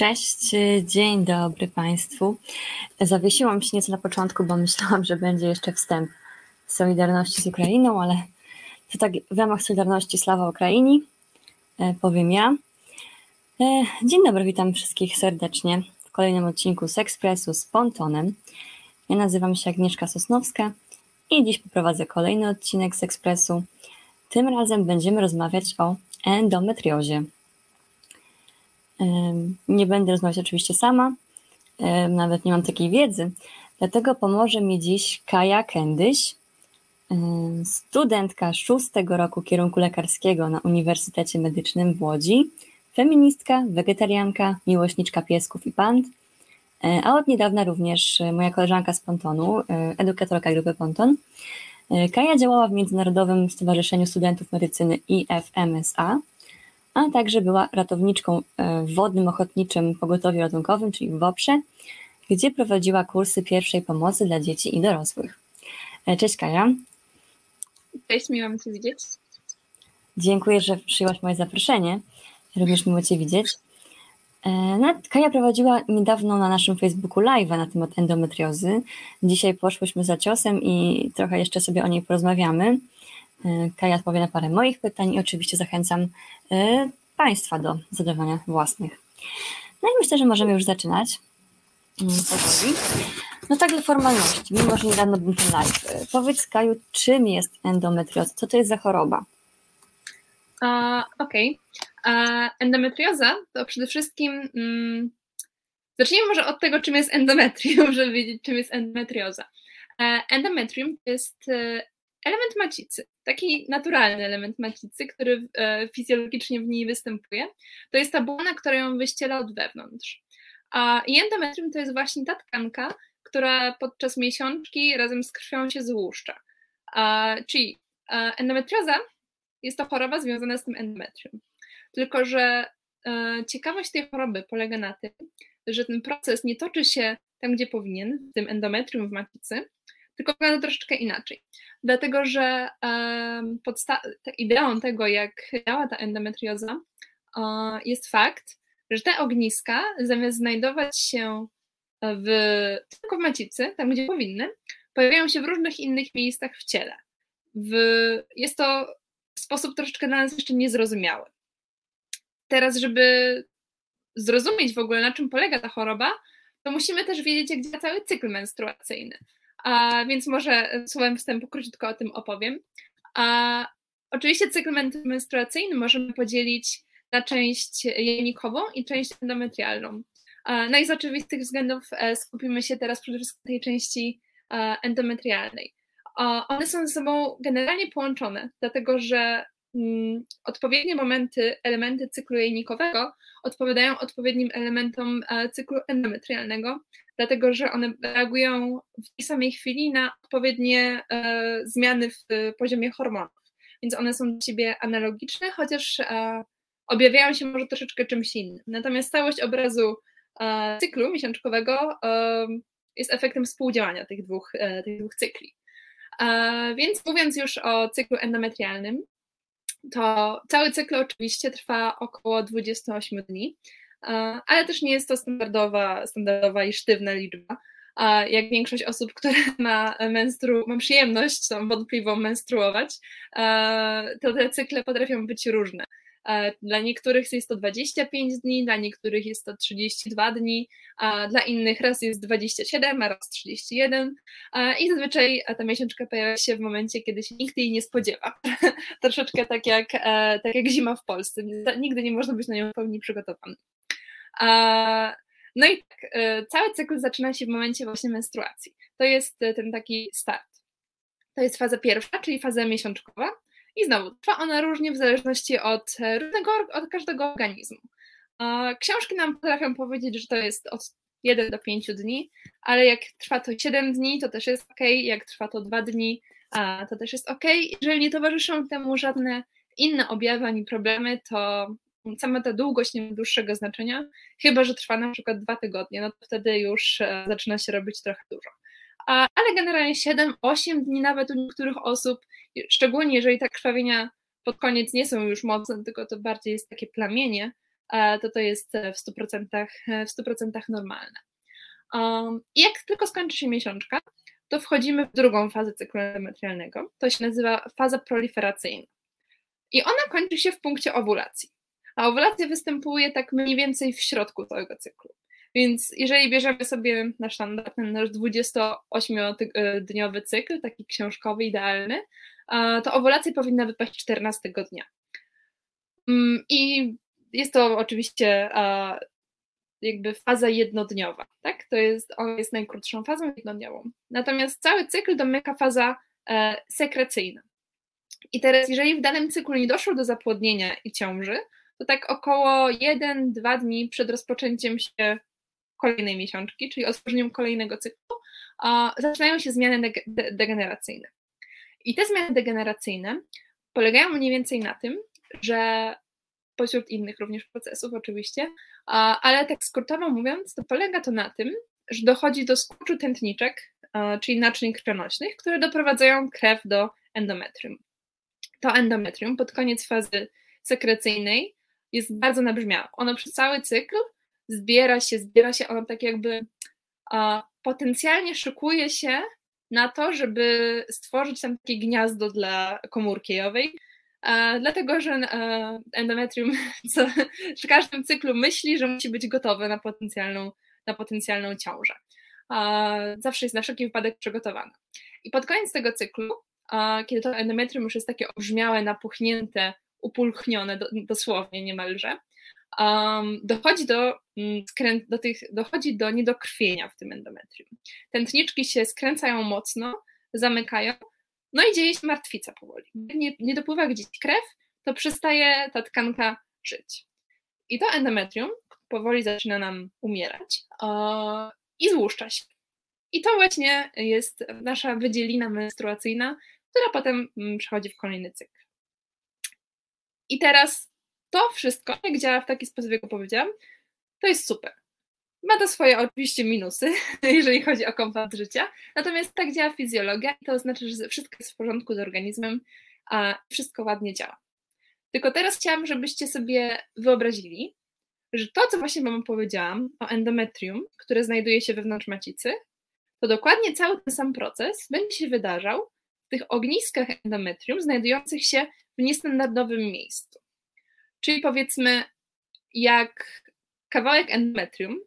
Cześć, dzień dobry Państwu. Zawiesiłam się nieco na początku, bo myślałam, że będzie jeszcze wstęp Solidarności z Ukrainą, ale to tak w ramach Solidarności Sława Ukraini e, powiem ja. E, dzień dobry, witam wszystkich serdecznie w kolejnym odcinku z Ekspresu z Pontonem. Ja nazywam się Agnieszka Sosnowska i dziś poprowadzę kolejny odcinek z Ekspresu. Tym razem będziemy rozmawiać o endometriozie. Nie będę rozmawiać oczywiście sama, nawet nie mam takiej wiedzy, dlatego pomoże mi dziś Kaja Kendyś, studentka szóstego roku kierunku lekarskiego na Uniwersytecie Medycznym w Łodzi, feministka, wegetarianka, miłośniczka piesków i pand, e, a od niedawna również moja koleżanka z Pontonu, e, edukatorka grupy Ponton. E, Kaja działała w Międzynarodowym Stowarzyszeniu Studentów Medycyny IFMSA, a także była ratowniczką e, w Wodnym Ochotniczym Pogotowiu Ratunkowym, czyli w WOPRze, gdzie prowadziła kursy pierwszej pomocy dla dzieci i dorosłych. E, cześć Kaja. Cześć, miło mi Cię widzieć. Dziękuję, że przyjęłaś moje zaproszenie. Również miło Cię widzieć. E, Kaja prowadziła niedawno na naszym Facebooku live'a na temat endometriozy. Dzisiaj poszłyśmy za ciosem i trochę jeszcze sobie o niej porozmawiamy. Kaja odpowie na parę moich pytań i oczywiście zachęcam Państwa do zadawania własnych. No i myślę, że możemy już zaczynać mm. No tak dla formalności, mimo że niedawno był ten live. E, powiedz Kaju, czym jest endometrioza? Co to jest za choroba? Uh, Okej. Okay. Uh, endometrioza to przede wszystkim mm, zacznijmy może od tego, czym jest endometrium, żeby wiedzieć, czym jest endometrioza. endometrium to jest element macicy, taki naturalny element macicy, który e, fizjologicznie w niej występuje, to jest ta błona, która ją wyściela od wewnątrz. A endometrium to jest właśnie ta tkanka, która podczas miesiączki razem z krwią się złuszcza. A, czyli e, endometrioza jest to choroba związana z tym endometrium. Tylko, że e, ciekawość tej choroby polega na tym, że ten proces nie toczy się tam, gdzie powinien, w tym endometrium w macicy, tylko wygląda troszeczkę inaczej. Dlatego, że podsta- ideą tego, jak działa ta endometrioza, jest fakt, że te ogniska, zamiast znajdować się w, tylko w macicy, tam gdzie powinny, pojawiają się w różnych innych miejscach w ciele. W, jest to w sposób troszeczkę dla nas jeszcze niezrozumiały. Teraz, żeby zrozumieć w ogóle, na czym polega ta choroba, to musimy też wiedzieć, jak działa cały cykl menstruacyjny. A więc może słowem wstępu króciutko o tym opowiem. A oczywiście cykl menstruacyjny możemy podzielić na część jajnikową i część endometrialną. No i z oczywistych względów e, skupimy się teraz przede wszystkim na tej części e, endometrialnej. One są ze sobą generalnie połączone, dlatego że mm, odpowiednie momenty, elementy cyklu jajnikowego odpowiadają odpowiednim elementom e, cyklu endometrialnego, dlatego że one reagują w tej samej chwili na odpowiednie e, zmiany w poziomie hormonów. Więc one są do siebie analogiczne, chociaż e, objawiają się może troszeczkę czymś innym. Natomiast całość obrazu e, cyklu miesiączkowego jest efektem współdziałania tych dwóch, tych dwóch cykli. Więc mówiąc już o cyklu endometrialnym, to cały cykl oczywiście trwa około 28 dni ale też nie jest to standardowa, standardowa i sztywna liczba. Jak większość osób, które ma, menstru, ma przyjemność tą wątpliwą menstruować, to te cykle potrafią być różne. Dla niektórych jest to 25 dni, dla niektórych jest to 32 dni, a dla innych raz jest 27, a raz 31 i zazwyczaj ta miesiączka pojawia się w momencie, kiedy się nikt jej nie spodziewa. Troszeczkę tak jak, e, tak jak zima w Polsce. Nigdy nie można być na nią w pełni przygotowany. No i tak, e, cały cykl zaczyna się w momencie właśnie menstruacji. To jest e, ten taki start. To jest faza pierwsza, czyli faza miesiączkowa. I znowu, trwa ona różnie w zależności od, e, różnego, od każdego organizmu. Książki nam potrafią powiedzieć, że to jest od 1 do 5 dni, ale jak trwa to 7 dni, to też jest ok, jak trwa to 2 dni, to też jest ok. Jeżeli nie towarzyszą temu żadne inne objawy ani problemy, to sama ta długość nie ma dłuższego znaczenia, chyba że trwa na przykład dwa tygodnie, no to wtedy już e, zaczyna się robić trochę dużo. Ale generalnie 7-8 dni nawet u niektórych osób, szczególnie jeżeli te krwawienia pod koniec nie są już mocne, tylko to bardziej jest takie plamienie, to to jest w 100%, w 100% normalne. Um, I jak tylko skończy się miesiączka, to wchodzimy w drugą fazę cyklu endometrialnego. To się nazywa faza proliferacyjna. I ona kończy się w punkcie owulacji. A owulacja występuje tak mniej więcej w środku całego cyklu. Więc jeżeli bierzemy sobie nasz standard, nasz 28-dniowy cykl, taki książkowy, idealny, to owulacja powinna wypaść 14 dnia. Mm, I jest to oczywiście jakby faza jednodniowa, tak? To jest, on jest najkrótszą fazą jednodniową. Natomiast cały cykl domyka faza e, sekrecyjna. I teraz, jeżeli w danym cyklu nie doszło do zapłodnienia i ciąży, to tak około 1-2 dni przed rozpoczęciem się kolejnej miesiączki, czyli otworzeniem kolejnego cyklu, zaczynają się zmiany degeneracyjne. I te zmiany degeneracyjne polegają mniej więcej na tym, że pośród innych również procesów oczywiście, ale tak skrótowo mówiąc, to polega to na tym, że dochodzi do skurczu tętniczek, czyli naczyń krwionośnych, które doprowadzają krew do endometrium. To endometrium pod koniec fazy sekrecyjnej jest bardzo nabrzmiałe. Ono przez cały cykl zbiera się, zbiera się, ono tak jakby potencjalnie szykuje się na to, żeby stworzyć tam takie gniazdo dla komórki jowej, dlatego że e, endometrium co, w każdym cyklu myśli, że musi być gotowe na potencjalną, na potencjalną ciążę. Zawsze jest na wszelki wypadek przygotowane. I pod koniec tego cyklu, kiedy to endometrium już jest takie obrzmiałe, napuchnięte, upulchnione dosłownie niemalże, um, dochodzi do, mm, do tych, dochodzi do niedokrwienia w tym endometrium. Tętniczki się skręcają mocno, zamykają, no i dzieje się martwica powoli. Nie, nie dopływa gdzieś krew, to przestaje ta tkanka żyć. I to endometrium powoli zaczyna nam umierać i złuszcza się. I to właśnie jest nasza wydzielina menstruacyjna, która potem mm, przechodzi w kolejny cykl. I teraz to wszystko, jak działa w taki sposób, jak powiedziałam, to jest super. Ma to swoje oczywiście minusy, jeżeli chodzi o komfort życia, natomiast tak działa fizjologia i to oznacza, że wszystko jest w porządku z organizmem, a wszystko ładnie działa. Tylko teraz chciałam, żebyście sobie wyobrazili, że to, co właśnie Wam powiedziałam o endometrium, które znajduje się wewnątrz macicy, to dokładnie cały ten sam proces będzie się wydarzał w tych ogniskach endometrium znajdujących się w niestandardowym miejscu. Czyli powiedzmy, jak kawałek endometrium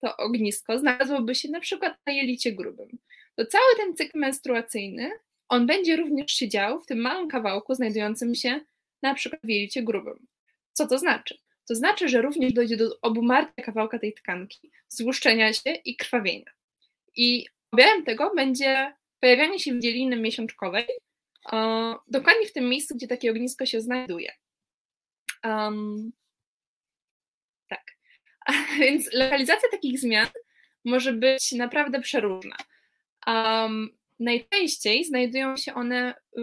to ognisko znalazłoby się na przykład na jelicie grubym. To cały ten cykl menstruacyjny, on będzie również się dział w tym małym kawałku znajdującym się na przykład w jelicie grubym. Co to znaczy? To znaczy, że również dojdzie do obumarcia kawałka tej tkanki, złuszczenia się i krwawienia. I objawem tego będzie pojawianie się wdzieliny miesiączkowej, dokładnie w tym miejscu, gdzie takie ognisko się znajduje. Um, Więc lokalizacja takich zmian może być naprawdę przeróżna. Um, najczęściej znajdują się one y,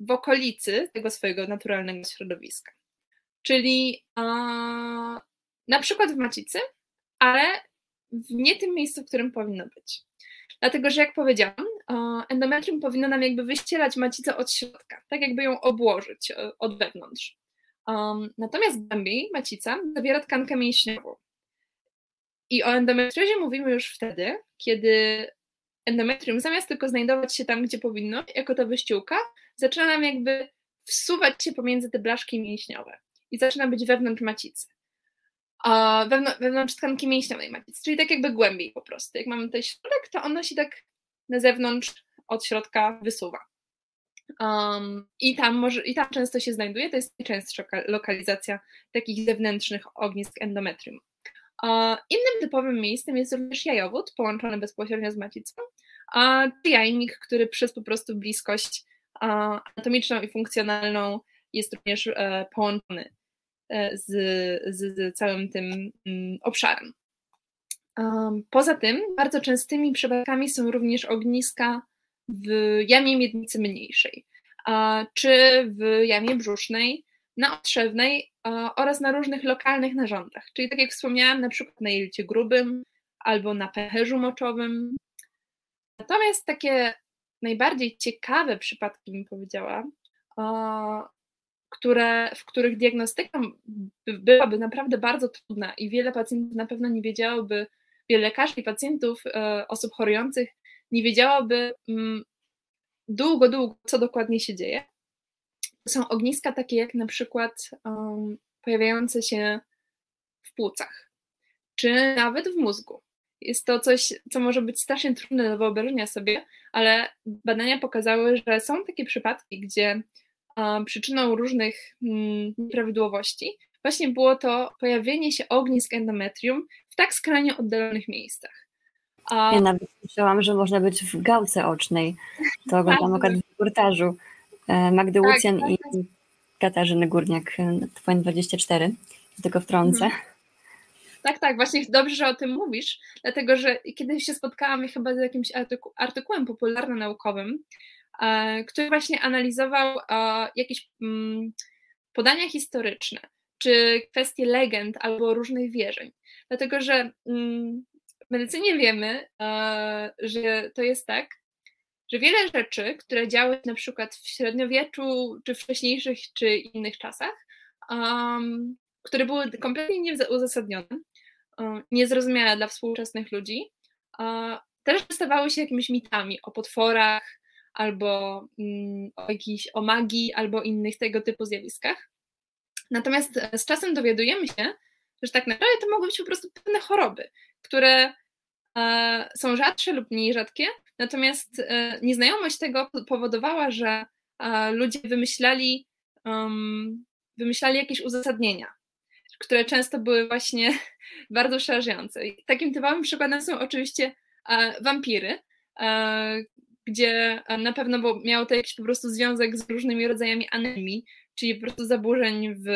w okolicy tego swojego naturalnego środowiska. Czyli na przykład w macicy, ale w nie tym miejscu, w którym powinno być. Dlatego, że jak powiedziałam, endometrium powinno nam jakby wyścielać macicę od środka, tak jakby ją obłożyć e, od wewnątrz. Natomiast głębiej macica zawiera tkankę mięśniową. I o endometriozie mówimy już wtedy, kiedy endometrium zamiast tylko znajdować się tam, gdzie powinno, jako ta wyściółka, zaczyna nam jakby wsuwać się pomiędzy te blaszki mięśniowe i zaczyna być wewnątrz macicy. A wewnątrz tkanki mięśniowej macicy, czyli tak jakby głębiej po prostu. Jak mamy tutaj środek, to ono się tak na zewnątrz od środka wysuwa. Um, i, tam może, I tam często się znajduje, to jest najczęstsza lokalizacja takich zewnętrznych ognisk endometrium. Uh, innym typowym miejscem jest również jajowód połączony bezpośrednio z macicą, czy jajnik, który przez po prostu bliskość anatomiczną i funkcjonalną jest również uh, połączony uh, z, z, z, całym tym um, obszarem. Poza tym bardzo częstymi przypadkami są również ogniska w jamie miednicy mniejszej, czy w jamie brzusznej, na otrzewnej oraz na różnych lokalnych narządach. Czyli tak jak wspomniałam, na przykład na jelicie grubym albo na pęcherzu moczowym. Natomiast takie najbardziej ciekawe przypadki, bym powiedziała, które, w których diagnostyka byłaby naprawdę bardzo trudna i wiele pacjentów na pewno nie wiedziałoby, wiele lekarzy i pacjentów, e, osób chorujących nie wiedziałoby mm, długo, długo, co dokładnie się dzieje. Są ogniska takie jak na przykład um, pojawiające się w płucach, czy nawet w mózgu. Jest to coś, co może być strasznie trudne do wyobrażenia sobie, ale badania pokazały, że są takie przypadki, gdzie przyczyną różnych mm, nieprawidłowości właśnie było to pojawienie się ognisk endometrium tak skrajnie oddalonych miejscach. A... Ja nawet słyszałam, że można być w gałce ocznej. To oglądam akurat w reportażu e, Magdy tak, Łucjan tak, i tak. Katarzyny Górniak, e, TVN24, tylko wtrącę. Mhm. Tak, tak, właśnie dobrze, że o tym mówisz, dlatego że kiedyś się spotkałam chyba z jakimś artyku artykułem popularno-naukowym, e, który właśnie analizował jakieś mm, podania historyczne, czy kwestie legend albo różnych wierzeń. Dlatego, że mm, w medycynie wiemy, e, że to jest tak, że wiele rzeczy, które działy się na przykład w średniowieczu, czy wcześniejszych, czy innych czasach, które były kompletnie nieuzasadnione, niezrozumiałe dla współczesnych ludzi, też stawały się jakimiś mitami o potworach, albo mm, o jakiejś o magii, albo innych tego typu zjawiskach. Natomiast e, z czasem dowiadujemy się, że tak naprawdę to mogły być po prostu pewne choroby, które e, są rzadsze lub mniej rzadkie, natomiast e, nieznajomość tego powodowała, że ludzie wymyślali, wymyślali jakieś uzasadnienia które często były właśnie bardzo przerażające. I takim typowym przykładem są oczywiście e, wampiry, e, gdzie na pewno miało to jakiś po prostu związek z różnymi rodzajami anemii, czyli po prostu zaburzeń w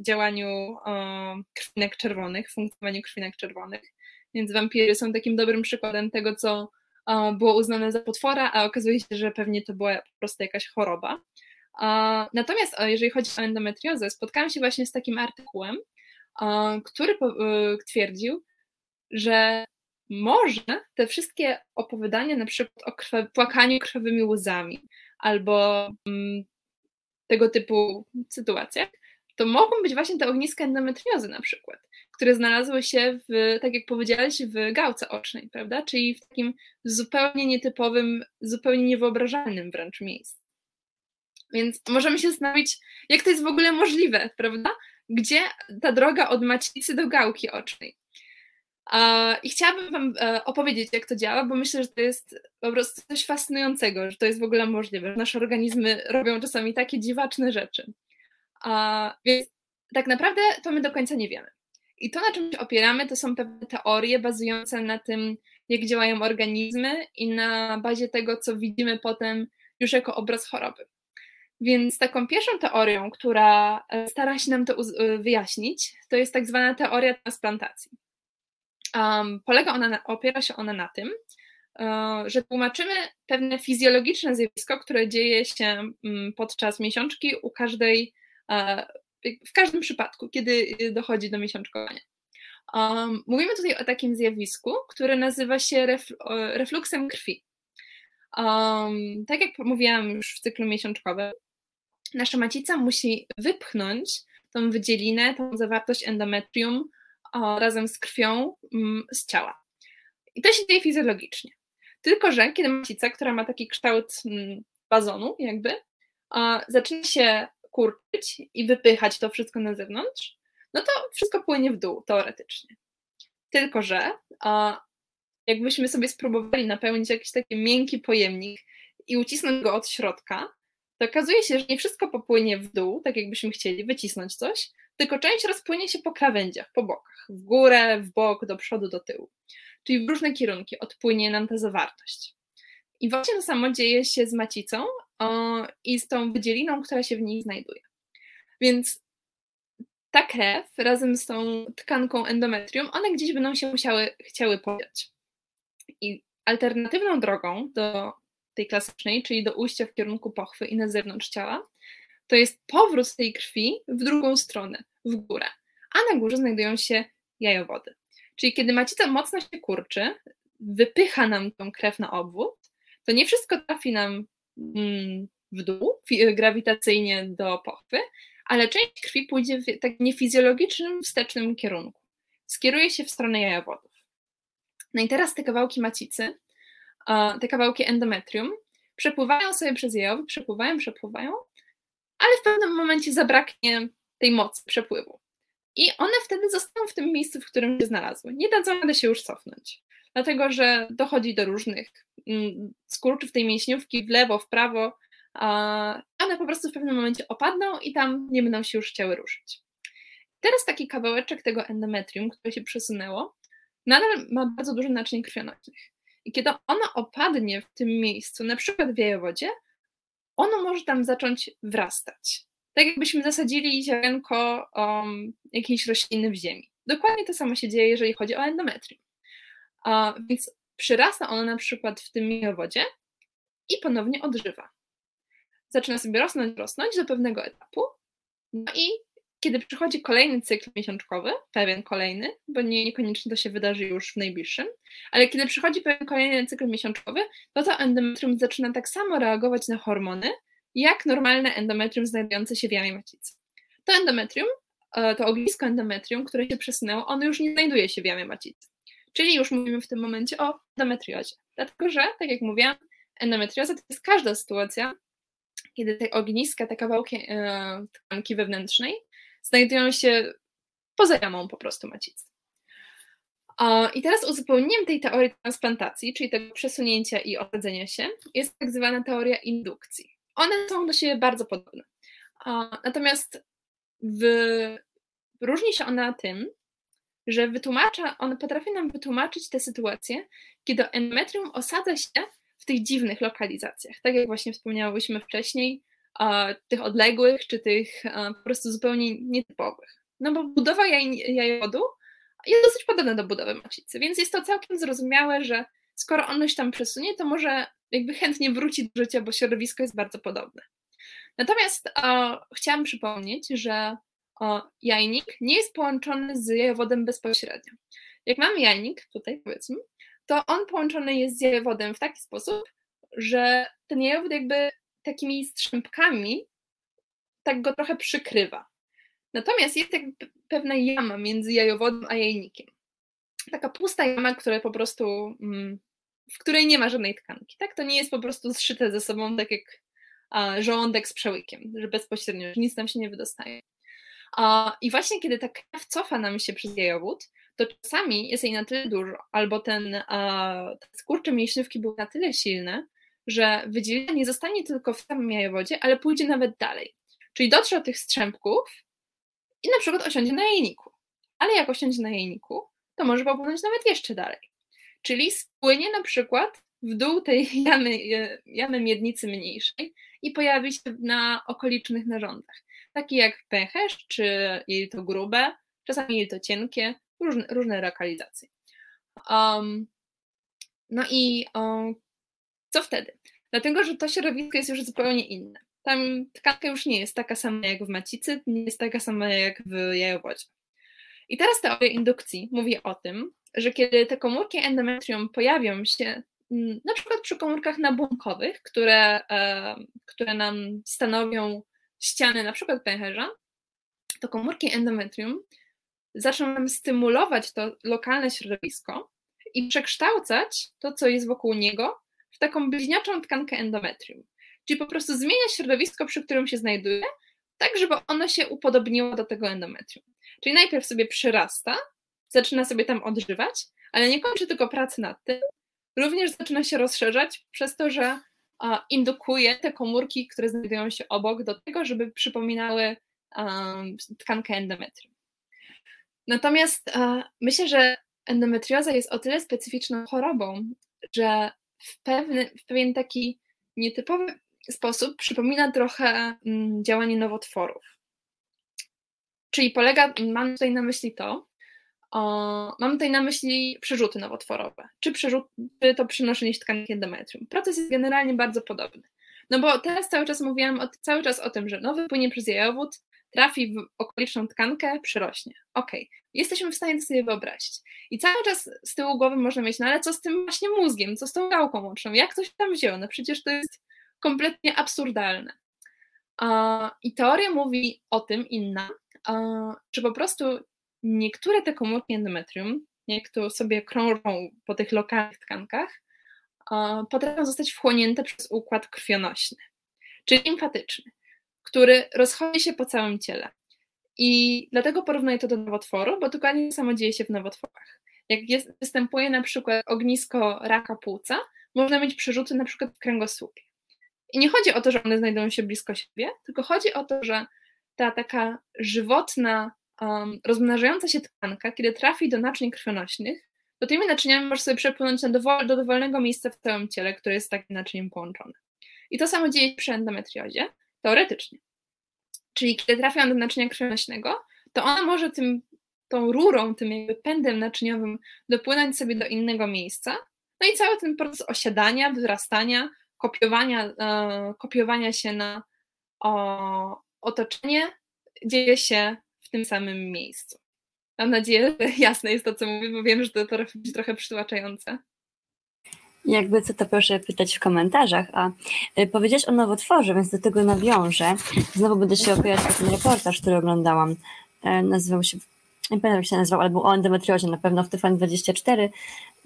działaniu e, krwinek czerwonych, funkcjonowaniu krwinek czerwonych. Więc wampiry są takim dobrym przykładem tego, co było uznane za potwora, a okazuje się, że pewnie to była po prostu jakaś choroba. Natomiast jeżeli chodzi o endometriozę, spotkałam się właśnie z takim artykułem, który e, twierdził, że może te wszystkie opowiadania na przykład o płakaniu krwawymi łzami albo mm, tego typu sytuacjach, to mogą być właśnie te ogniska endometriozy na przykład, które znalazły się w, tak jak powiedziałeś, w gałce ocznej, prawda? Czyli w takim zupełnie nietypowym, zupełnie niewyobrażalnym wręcz miejscu. Więc możemy się zastanowić, jak to jest w ogóle możliwe, prawda? gdzie ta droga od macicy do gałki ocznej. I chciałabym Wam e, opowiedzieć, jak to działa, bo myślę, że to jest po prostu coś fascynującego, że to jest w ogóle możliwe, że nasze organizmy robią czasami takie dziwaczne rzeczy. Więc tak naprawdę to my do końca nie wiemy. I to, na czym się opieramy, to są pewne teorie bazujące na tym, jak działają organizmy i na bazie tego, co widzimy potem już jako obraz choroby. Więc taką pierwszą teorią, która stara się nam to e, wyjaśnić, to jest tak zwana teoria transplantacji. Um, polega ona na, opiera się ona na tym, e, że tłumaczymy pewne fizjologiczne zjawisko, które dzieje się mm, podczas miesiączki u każdej, w każdym przypadku, kiedy dochodzi do miesiączkowania. Mówimy tutaj o takim zjawisku, które nazywa się refluksem krwi. Tak jak mówiłam już w cyklu miesiączkowym, nasza macica musi wypchnąć tą wydzielinę, tą zawartość endometrium razem z krwią mm, z ciała. I to się dzieje fizjologicznie. Tylko, że kiedy macica, która ma taki kształt mm, bazonu, jakby, zaczyna się kurczyć i wypychać to wszystko na zewnątrz, no to wszystko płynie w dół, teoretycznie. Tylko, że jakbyśmy sobie spróbowali napełnić jakiś taki miękki pojemnik i ucisnąć go od środka, to okazuje się, że nie wszystko popłynie w dół, tak jakbyśmy chcieli wycisnąć coś, tylko część rozpłynie się po krawędziach, po bokach, w górę, w bok, do przodu, do tyłu. Czyli w różne kierunki odpłynie nam ta zawartość. I właśnie to samo dzieje się z macicą o, i z tą wydzieliną, która się w niej znajduje. Więc ta krew razem z tą tkanką endometrium, one gdzieś będą się musiały, chciały podziać. I alternatywną drogą do tej klasycznej, czyli do ujścia w kierunku pochwy i na zewnątrz ciała, to jest powrót tej krwi w drugą stronę, w górę, a na górze znajdują się jajowody. Czyli kiedy macica mocno się kurczy, wypycha nam tą krew na obwód, to nie wszystko trafi nam mm, w dół grawitacyjnie do pochwy, ale część krwi pójdzie w tak niefizjologicznym, wstecznym kierunku. Skieruje się w stronę jajowodów. No i teraz te kawałki macicy, te kawałki endometrium przepływają sobie przez jajowy, przepływają, przepływają, ale w pewnym momencie zabraknie tej mocy przepływu. I one wtedy zostaną w tym miejscu, w którym się znalazły. Nie dadzą rady się już cofnąć, dlatego że dochodzi do różnych mm, skurczów tej mięśniówki w lewo, w prawo. One po prostu w pewnym momencie opadną i tam nie będą się już chciały ruszyć. Teraz taki kawałeczek tego endometrium, które się przesunęło, nadal ma bardzo dużo naczyń krwionośnych. I kiedy ono opadnie w tym miejscu, na przykład w jajowodzie, ono może tam zacząć wrastać. Tak jakbyśmy zasadzili ziarenko um, jakiejś rośliny w ziemi. Dokładnie to samo się dzieje, jeżeli chodzi o endometrium. Uh, więc przyrasta ono na przykład w tym jajowodzie i ponownie odżywa. Zaczyna sobie rosnąć, rosnąć do pewnego etapu, no i kiedy przychodzi kolejny cykl miesiączkowy, pewien kolejny, bo nie, niekoniecznie to się wydarzy już w najbliższym, ale kiedy przychodzi pewien kolejny cykl miesiączkowy, to to endometrium zaczyna tak samo reagować na hormony, jak normalne endometrium znajdujące się w jamie macicy. To endometrium, e, to ognisko endometrium, które się przesunęło, ono już nie znajduje się w jamie macicy. Czyli już mówimy w tym momencie o endometriozie. Dlatego, że, tak jak mówiłam, endometrioza to jest każda sytuacja, kiedy te ogniska, te kawałki e, tkanki wewnętrznej znajdują się poza jamą po prostu macicy. I teraz uzupełnieniem tej teorii transplantacji, czyli tego przesunięcia i osadzenia się, jest tak zwana teoria indukcji. One są do siebie bardzo podobne. Natomiast w... różni się ona tym, że wytłumacza, on potrafi nam wytłumaczyć tę sytuację, kiedy endometrium osadza się w tych dziwnych lokalizacjach. Tak jak właśnie wspomniałyśmy wcześniej, tych odległych, czy tych po prostu zupełnie nietypowych. No bo budowa jaj, jajowodu jest dosyć podobna do budowy macicy, więc jest to całkiem zrozumiałe, że skoro ono się tam przesunie, to może jakby chętnie wróci do życia, bo środowisko jest bardzo podobne. Natomiast chciałam przypomnieć, że o, jajnik nie jest połączony z jajowodem bezpośrednio. Jak mamy jajnik, tutaj powiedzmy, to on połączony jest z jajowodem w taki sposób, że ten jajowód jakby takimi strzępkami tak go trochę przykrywa. Natomiast jest jakby pewna jama między jajowodem a jajnikiem. Taka pusta jama, która po prostu, mm, w której nie ma żadnej tkanki. Tak? To nie jest po prostu zszyte ze sobą tak jak żołądek z przełykiem, że bezpośrednio, że nic tam się nie wydostaje. I właśnie kiedy ta krew cofa nam się przez jajowód, to czasami jest jej na tyle dużo, albo ten, te skurcze mięśniówki były na tyle silne, że wydzielenie nie zostanie tylko w samym jajowodzie, ale pójdzie nawet dalej. Czyli dotrze do tych strzępków i na przykład osiądzie na jajniku. Ale jak osiądzie na jajniku, to może popłynąć nawet jeszcze dalej. Czyli spłynie na przykład w dół tej jamy, jamy miednicy mniejszej i pojawi się na okolicznych narządach, takie jak pęcherz, czy jelito grube, czasami jelito cienkie, różne, różne lokalizacje. Um, no i um, co wtedy? Dlatego, że to środowisko jest już zupełnie inne. Tam tkanka już nie jest taka sama jak w macicy, nie jest taka sama jak w jajowodzie. I teraz teoria indukcji mówi o tym, że kiedy te komórki endometrium pojawią się mm, na przykład przy komórkach nabłonkowych, które, e, które nam stanowią ściany na przykład pęcherza, to komórki endometrium zaczną nam stymulować to lokalne środowisko i przekształcać to, co jest wokół niego, w taką bliźniaczą tkankę endometrium. Czyli po prostu zmienia środowisko, przy którym się znajduje, tak żeby ono się upodobniło do tego endometrium. Czyli najpierw sobie przyrasta, zaczyna sobie tam odżywać, ale nie kończy tylko pracy nad tym, również zaczyna się rozszerzać przez to, że indukuje te komórki, które znajdują się obok, do tego, żeby przypominały tkankę endometrium. Natomiast myślę, że endometrioza jest o tyle specyficzną chorobą, że w, pewny, w pewien taki nietypowy sposób przypomina trochę mm, działanie nowotworów. Czyli polega, mam tutaj na myśli to, o, mam tutaj na myśli przerzuty nowotworowe, czy, przerzut, czy to przenoszenie tkanki endometrium. Proces jest generalnie bardzo podobny. No bo teraz cały czas mówiłam o, cały czas o tym, że nowy płynie przez jajowód, trafi w okoliczną tkankę, przyrośnie. Ok, jesteśmy w stanie to sobie wyobrazić. I cały czas z tyłu głowy można mieć, no ale co z tym właśnie mózgiem, co z tą gałką łączną, jak to się tam wzięło? No przecież to jest kompletnie absurdalne. I teoria mówi o tym, inna, że po prostu niektóre te komórki endometrium, jak to sobie krążą po tych lokalnych tkankach, potrafią zostać wchłonięte przez układ krwionośny, czyli limfatyczny, który rozchodzi się po całym ciele. I dlatego porównuję to do nowotworu, bo dokładnie to samo dzieje się w nowotworach. Jak jest, występuje na przykład ognisko raka płuca, można mieć przerzuty na przykład w kręgosłupie. I nie chodzi o to, że one znajdują się blisko siebie, tylko chodzi o to, że ta taka żywotna, um, rozmnażająca się tkanka, kiedy trafi do naczyń krwionośnych, to tymi naczyniami może sobie przepłynąć dowol, do dowolnego miejsca w całym ciele, które jest z takim naczyniem połączone. I to samo dzieje się przy endometriozie, teoretycznie. Czyli kiedy trafia do naczynia krwionośnego, to ona może tym, tą rurą, tym jakby pędem naczyniowym dopłynąć sobie do innego miejsca. No i cały ten proces osiadania, wzrastania, kopiowania, e, kopiowania się na o, otoczenie dzieje się w tym samym miejscu. Mam nadzieję, że jasne jest to, co mówię, bo wiem, że to będzie trochę przytłaczające. Jakby co to proszę pytać w komentarzach. A y, powiedziałeś o nowotworze, więc do tego nawiążę. Znowu będę się opierać o ten reportaż, który oglądałam. E, nazywał się, nie pamiętam jak się nazywał, albo o endometriozie na pewno w TVN24. E,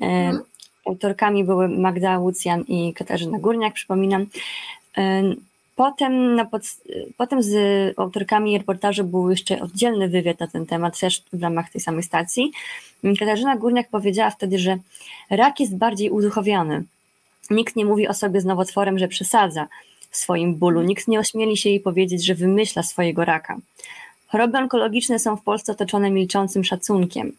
mhm. Autorkami były Magda Łucjan i Katarzyna Górniak, przypominam. Potem, na pod, potem z autorkami reportażu był jeszcze oddzielny wywiad na ten temat, też w ramach tej samej stacji. Katarzyna Górniak powiedziała wtedy, że rak jest bardziej uduchowiony. Nikt nie mówi o sobie z nowotworem, że przesadza w swoim bólu. Nikt nie ośmieli się jej powiedzieć, że wymyśla swojego raka. Choroby onkologiczne są w Polsce otoczone milczącym szacunkiem.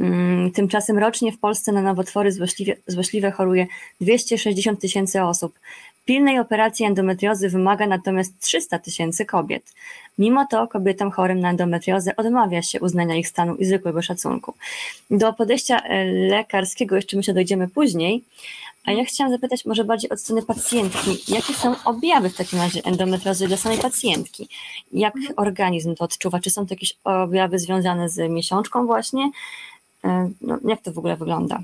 Mm, tymczasem rocznie w Polsce na nowotwory złośliwe, złośliwe choruje 260 tysięcy osób. Pilnej operacji endometriozy wymaga natomiast 300 tysięcy kobiet. Mimo to kobietom chorym na endometriozę odmawia się uznania ich stanu i zwykłego szacunku. Do podejścia e, lekarskiego jeszcze myślę dojdziemy później, a ja chciałam zapytać może bardziej od strony pacjentki, jakie są objawy w takim razie endometriozy dla samej pacjentki? Jak mhm. organizm to odczuwa? Czy są to jakieś objawy związane z miesiączką właśnie? E, no, jak to w ogóle wygląda?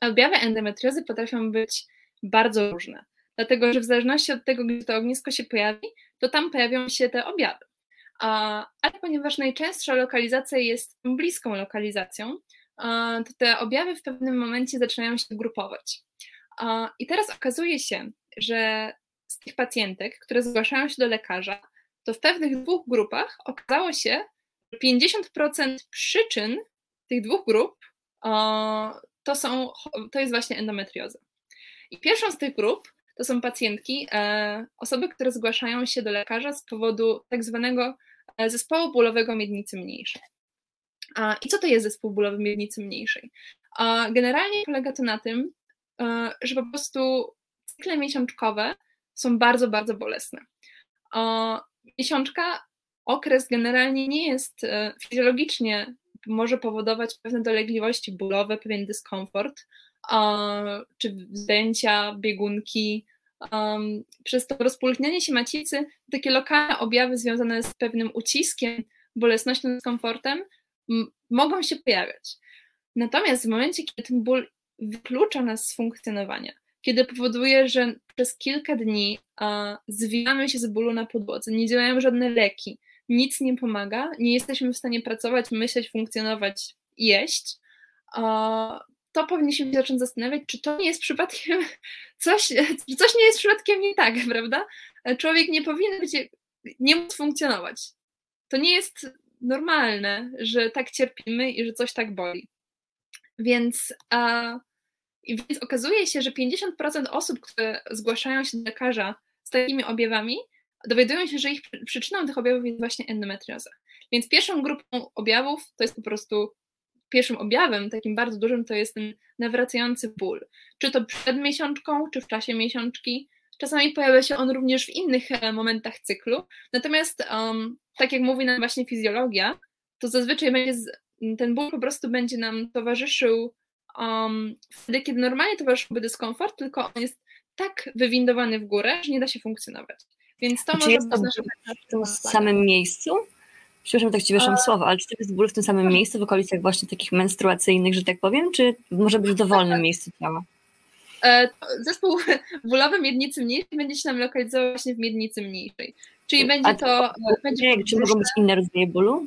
Objawy endometriozy potrafią być bardzo różne, dlatego że w zależności od tego, gdzie to ognisko się pojawi, to tam pojawią się te objawy. Ale ponieważ najczęstsza lokalizacja jest bliską lokalizacją, to te objawy w pewnym momencie zaczynają się grupować. I teraz okazuje się, że z tych pacjentek, które zgłaszają się do lekarza, to w pewnych dwóch grupach okazało się, że 50% przyczyn tych dwóch grup to, są, to jest właśnie endometrioza. I pierwszą z tych grup to są pacjentki, e, osoby, które zgłaszają się do lekarza z powodu tak zwanego e, zespołu bólowego miednicy mniejszej. I co to jest zespół bólowy miednicy mniejszej? Generalnie polega to na tym, e, że po prostu cykle miesiączkowe są bardzo, bardzo bolesne. Miesiączka, okres generalnie nie jest fizjologicznie może powodować pewne dolegliwości bólowe, pewien dyskomfort, czy zdjęcia, biegunki. Przez to rozpulchnianie się macicy, takie lokalne objawy związane z pewnym uciskiem, bolesnością, dyskomfortem mogą się pojawiać. Natomiast w momencie, kiedy ten ból wyklucza nas z funkcjonowania, kiedy powoduje, że przez kilka dni zwijamy się z bólu na podłodze, nie działają żadne leki, nic nie pomaga, nie jesteśmy w stanie pracować, myśleć, funkcjonować, jeść, to powinniśmy się zacząć zastanawiać, czy to nie jest przypadkiem coś, coś nie jest przypadkiem nie tak, prawda? Człowiek nie powinien być, nie móc funkcjonować. To nie jest normalne, że tak cierpimy i że coś tak boli. Więc, a, więc okazuje się, że 50% osób, które zgłaszają się do lekarza z takimi objawami, dowiadują się, że ich przyczyną tych objawów jest właśnie endometrioza. Więc pierwszą grupą objawów to jest po prostu pierwszym objawem, takim bardzo dużym, to jest ten nawracający ból. Czy to przed miesiączką, czy w czasie miesiączki. Czasami pojawia się on również w innych e, momentach cyklu. Natomiast, um, tak jak mówi nam właśnie fizjologia, to zazwyczaj będzie z, ten ból po prostu będzie nam towarzyszył um, wtedy, kiedy normalnie towarzyszyłby dyskomfort, tylko on jest tak wywindowany w górę, że nie da się funkcjonować. Więc to czy może być w tym samym miejscu? Przepraszam, tak ci wieszam słowo, ale czy to jest ból w tym samym miejscu, w okolicach właśnie takich menstruacyjnych, że tak powiem, czy może być w dowolnym miejscu ciała? zespół bólowy miednicy mniejszej będzie się nam lokalizował właśnie w miednicy mniejszej. Czyli będzie to... będzie czy mogą być inne rodzaje bólu?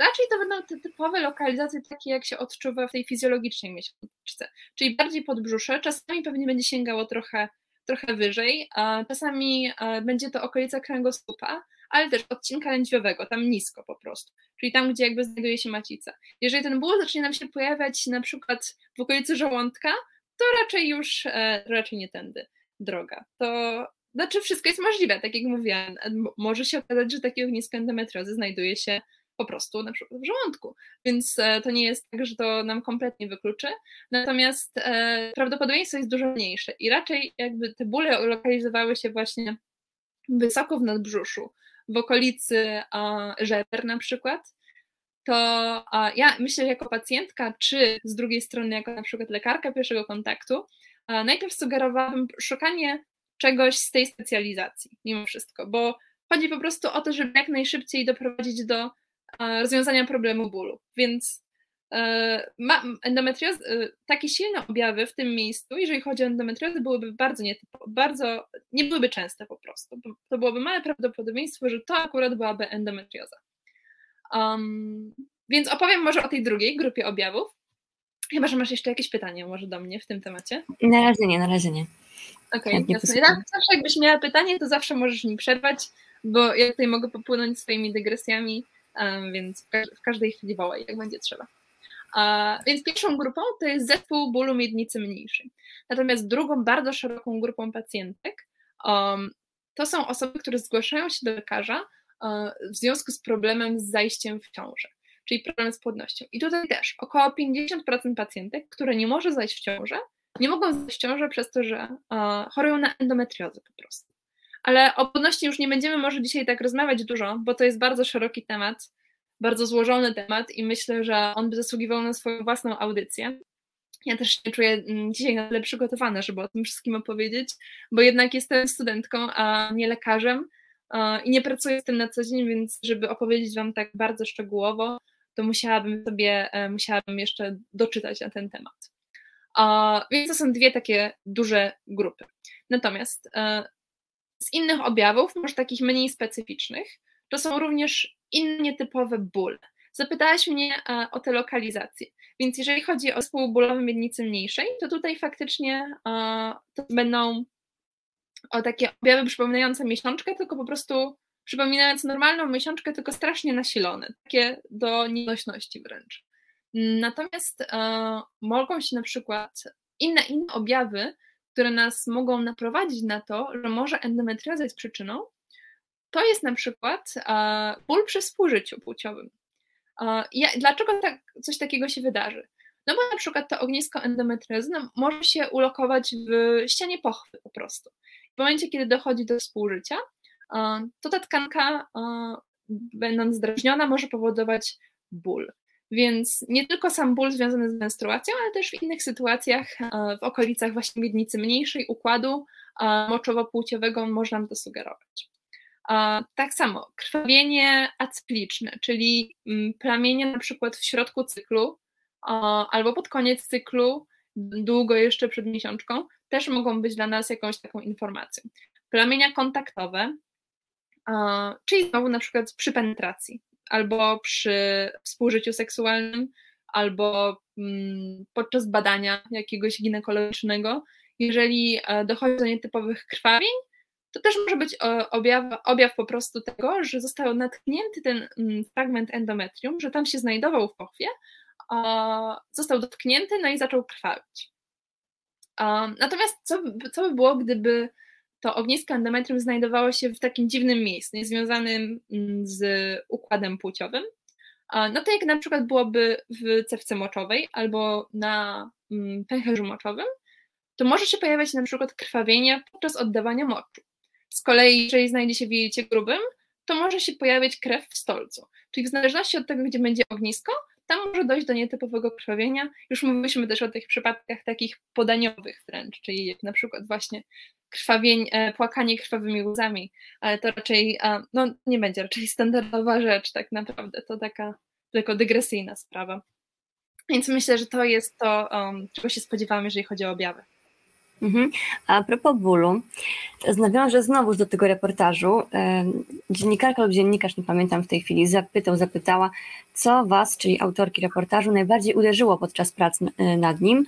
Raczej to będą te typowe lokalizacje, takie jak się odczuwa w tej fizjologicznej miesiączce, czyli bardziej podbrzusze, czasami pewnie będzie sięgało trochę, trochę wyżej, czasami będzie to okolica kręgosłupa, ale też odcinka lędźwiowego, tam nisko po prostu, czyli tam, gdzie jakby znajduje się macica. Jeżeli ten ból zacznie nam się pojawiać na przykład w okolicy żołądka, to raczej już, e, raczej nie tędy droga. To znaczy wszystko jest możliwe, tak jak mówiłam, może się okazać, że takie ognisko endometriozy znajduje się po prostu na przykład w żołądku. Więc e, to nie jest tak, że to nam kompletnie wykluczy. Natomiast e, prawdopodobieństwo jest dużo mniejsze i raczej jakby te bóle lokalizowały się właśnie wysoko w nadbrzuszu, w okolicy żeber na przykład, to ja myślę jako pacjentka, czy z drugiej strony jako na przykład lekarka pierwszego kontaktu, najpierw sugerowałabym szukanie czegoś z tej specjalizacji, mimo wszystko, bo chodzi po prostu o to, żeby jak najszybciej doprowadzić do rozwiązania problemu bólu. Więc e, ma, endometrioz, e, takie silne objawy w tym miejscu, jeżeli chodzi o endometriozę, byłyby bardzo, nietypo, bardzo nie byłyby częste po prostu. To byłoby małe prawdopodobieństwo, że to akurat byłaby endometrioza. Um, więc opowiem może o tej drugiej grupie objawów. Chyba, że masz jeszcze jakieś pytanie może do mnie w tym temacie? Na razie nie, na razie nie. Okej, okay. Zawsze jakbyś miała pytanie, to zawsze możesz mi przerwać, bo ja tutaj mogę popłynąć swoimi dygresjami więc w każdej chwili wołaj, jak będzie trzeba. Więc pierwszą grupą to jest zespół bólu miednicy mniejszej. Natomiast drugą bardzo szeroką grupą pacjentek to są osoby, które zgłaszają się do lekarza uh, w związku z problemem z zajściem w ciążę, czyli problem z płodnością. I tutaj też około 50% pacjentek, które nie może zajść w ciążę, nie mogą zajść w ciążę przez to, że uh, chorują na endometriozę po prostu. Ale o płodności już nie będziemy może dzisiaj tak rozmawiać dużo, bo to jest bardzo szeroki temat, bardzo złożony temat i myślę, że on by zasługiwał na swoją własną audycję. Ja też się czuję mm, dzisiaj na tyle przygotowana, żeby o tym wszystkim opowiedzieć, bo jednak jestem studentką, a nie lekarzem i nie pracuję z tym na co dzień, więc żeby opowiedzieć Wam tak bardzo szczegółowo, to musiałabym sobie, e, musiałabym jeszcze doczytać na ten temat. Więc to są dwie takie duże grupy. Natomiast e, z innych objawów, może takich mniej specyficznych, to są również inne nietypowe bóle. Zapytałaś mnie e, o te lokalizacje, więc jeżeli chodzi o zespół bólowy miednicy mniejszej, to tutaj faktycznie e, to będą o takie objawy przypominające miesiączkę, tylko po prostu przypominając normalną miesiączkę, tylko strasznie nasilone, takie do nienośności wręcz. Natomiast e, mogą się na przykład inne, inne objawy które nas mogą naprowadzić na to, że może endometrioza jest przyczyną, to jest na przykład ból przy współżyciu płciowym. Dlaczego tak, coś takiego się wydarzy? No bo na przykład to ognisko endometriozy no, może się ulokować w ścianie pochwy po prostu. W momencie, kiedy dochodzi do współżycia, to ta tkanka, będąc drażniona, może powodować ból. Więc nie tylko sam ból związany z menstruacją, ale też w innych sytuacjach, e, w okolicach właśnie miednicy mniejszej, układu e, moczowo-płciowego można to sugerować. E, tak samo krwawienie acykliczne, czyli mm, plamienie na przykład w środku cyklu albo pod koniec cyklu, długo jeszcze przed miesiączką, też mogą być dla nas jakąś taką informacją. Plamienia kontaktowe, czyli znowu na przykład przy penetracji albo przy współżyciu seksualnym, albo mm, podczas badania jakiegoś ginekologicznego. Jeżeli e, dochodzi do nietypowych krwawień, to też może być e, objaw, objaw po prostu tego, że został natknięty ten mm, fragment endometrium, że tam się znajdował w pochwie, został dotknięty, no i zaczął krwawić. Natomiast co, co by było, gdyby to ognisko endometrium znajdowało się w takim dziwnym miejscu, niezwiązanym mm, z układem płciowym. No to jak na przykład byłoby w cewce moczowej albo na mm, pęcherzu moczowym, to może się pojawiać na przykład krwawienie podczas oddawania moczu. Z kolei, jeżeli znajdzie się w jelicie grubym, to może się pojawiać krew w stolcu. Czyli w zależności od tego, gdzie będzie ognisko, tam może dojść do nietypowego krwawienia. Już mówiliśmy też o tych przypadkach takich podaniowych wręcz, czyli jak na przykład właśnie krwawień, e, płakanie krwawymi łzami, ale to raczej, no nie będzie raczej standardowa rzecz tak naprawdę, to taka tylko dygresyjna sprawa. Więc myślę, że to jest to, um, czego się spodziewamy, jeżeli chodzi o objawy. Mhm. A propos bólu, nawiążę znowu do tego reportażu. Dziennikarka lub dziennikarz, nie pamiętam w tej chwili, zapytał, zapytała, co Was, czyli autorki reportażu, najbardziej uderzyło podczas prac e, nad nim.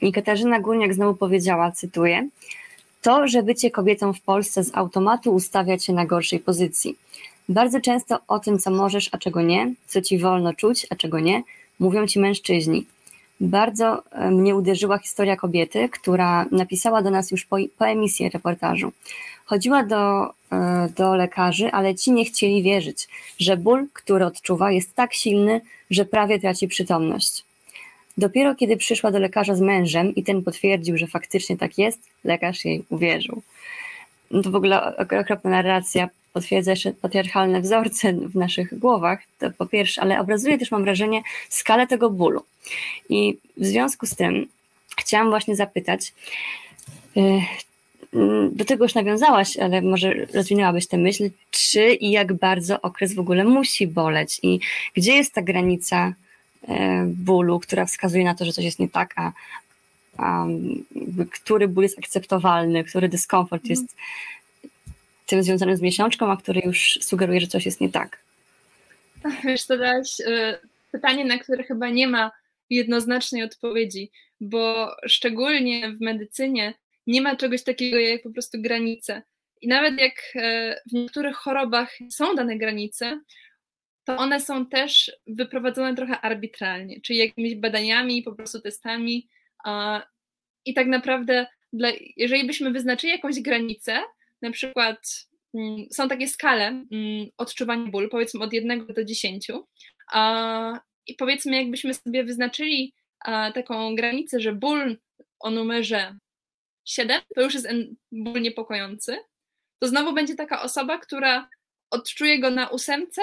I Katarzyna Górniak znowu powiedziała, cytuję, to, że bycie kobietą w Polsce z automatu ustawia cię na gorszej pozycji. Bardzo często o tym, co możesz, a czego nie, co ci wolno czuć, a czego nie, mówią ci mężczyźni. Bardzo e, mnie uderzyła historia kobiety, która napisała do nas już po, po emisji reportażu. Chodziła do, e, do lekarzy, ale ci nie chcieli wierzyć, że ból, który odczuwa, jest tak silny, że prawie traci przytomność. Dopiero kiedy przyszła do lekarza z mężem i ten potwierdził, że faktycznie tak jest, lekarz jej uwierzył. To w ogóle okropna narracja potwierdza jeszcze patriarchalne wzorce w naszych głowach, to po pierwsze, ale obrazuje też, mam wrażenie, skalę tego bólu. I w związku z tym chciałam właśnie zapytać, y, do tego już nawiązałaś, ale może rozwinęłabyś tę myśl, czy i jak bardzo okres w ogóle musi boleć i gdzie jest ta granica bólu, która wskazuje na to, że coś jest nie tak, a, a który ból jest akceptowalny, który dyskomfort jest tym związanym z miesiączką, a który już sugeruje, że coś jest nie tak. Wiesz, to dałaś y, pytanie, na które chyba nie ma jednoznacznej odpowiedzi, bo szczególnie w medycynie nie ma czegoś takiego jak po prostu granice. I nawet jak e, w niektórych chorobach są dane granice, to one są też wyprowadzone trochę arbitralnie, czyli jakimiś badaniami, po prostu testami. I tak naprawdę, dla, jeżeli byśmy wyznaczyli jakąś granicę, na przykład mm, są takie skale mm, odczuwania bólu, powiedzmy od 1 do 10. I powiedzmy, jakbyśmy sobie wyznaczyli taką granicę, że ból o numerze 7 to już jest ból niepokojący, to znowu będzie taka osoba, która odczuje go na ósemce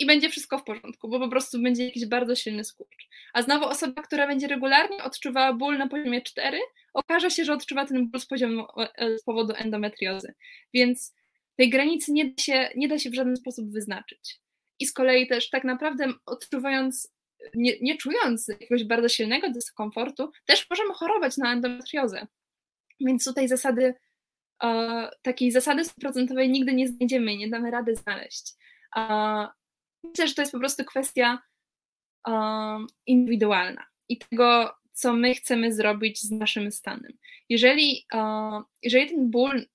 i będzie wszystko w porządku, bo po prostu będzie jakiś bardzo silny skurcz. A znowu osoba, która będzie regularnie odczuwała ból na poziomie 4, okaże się, że odczuwa ten ból z, poziomu, e, z powodu endometriozy. Więc tej granicy nie da, się, nie da się w żaden sposób wyznaczyć. I z kolei też tak naprawdę odczuwając, nie, nie czując jakiegoś bardzo silnego dyskomfortu, też możemy chorować na endometriozę. Więc tutaj zasady, e, takiej zasady stuprocentowej nigdy nie znajdziemy nie damy rady znaleźć. E, myślę, że to jest po prostu kwestia e, indywidualna i tego, co my chcemy zrobić z naszym stanem. Jeżeli, jeżeli ten ból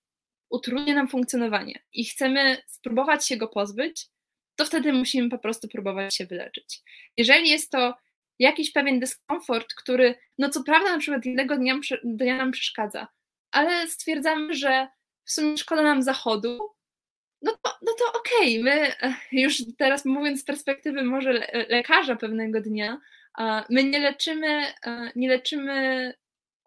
utrudnia nam funkcjonowanie i chcemy spróbować się go pozbyć, to wtedy musimy po prostu próbować się wyleczyć. Jeżeli jest to jakiś pewien dyskomfort, który, no co prawda, na przykład jednego dnia, dnia nam przeszkadza, ale stwierdzamy, że w sumie szkoda nam zachodu, no to, no to okej, okay. my już teraz mówiąc z perspektywy może lekarza pewnego dnia, My nie leczymy, nie leczymy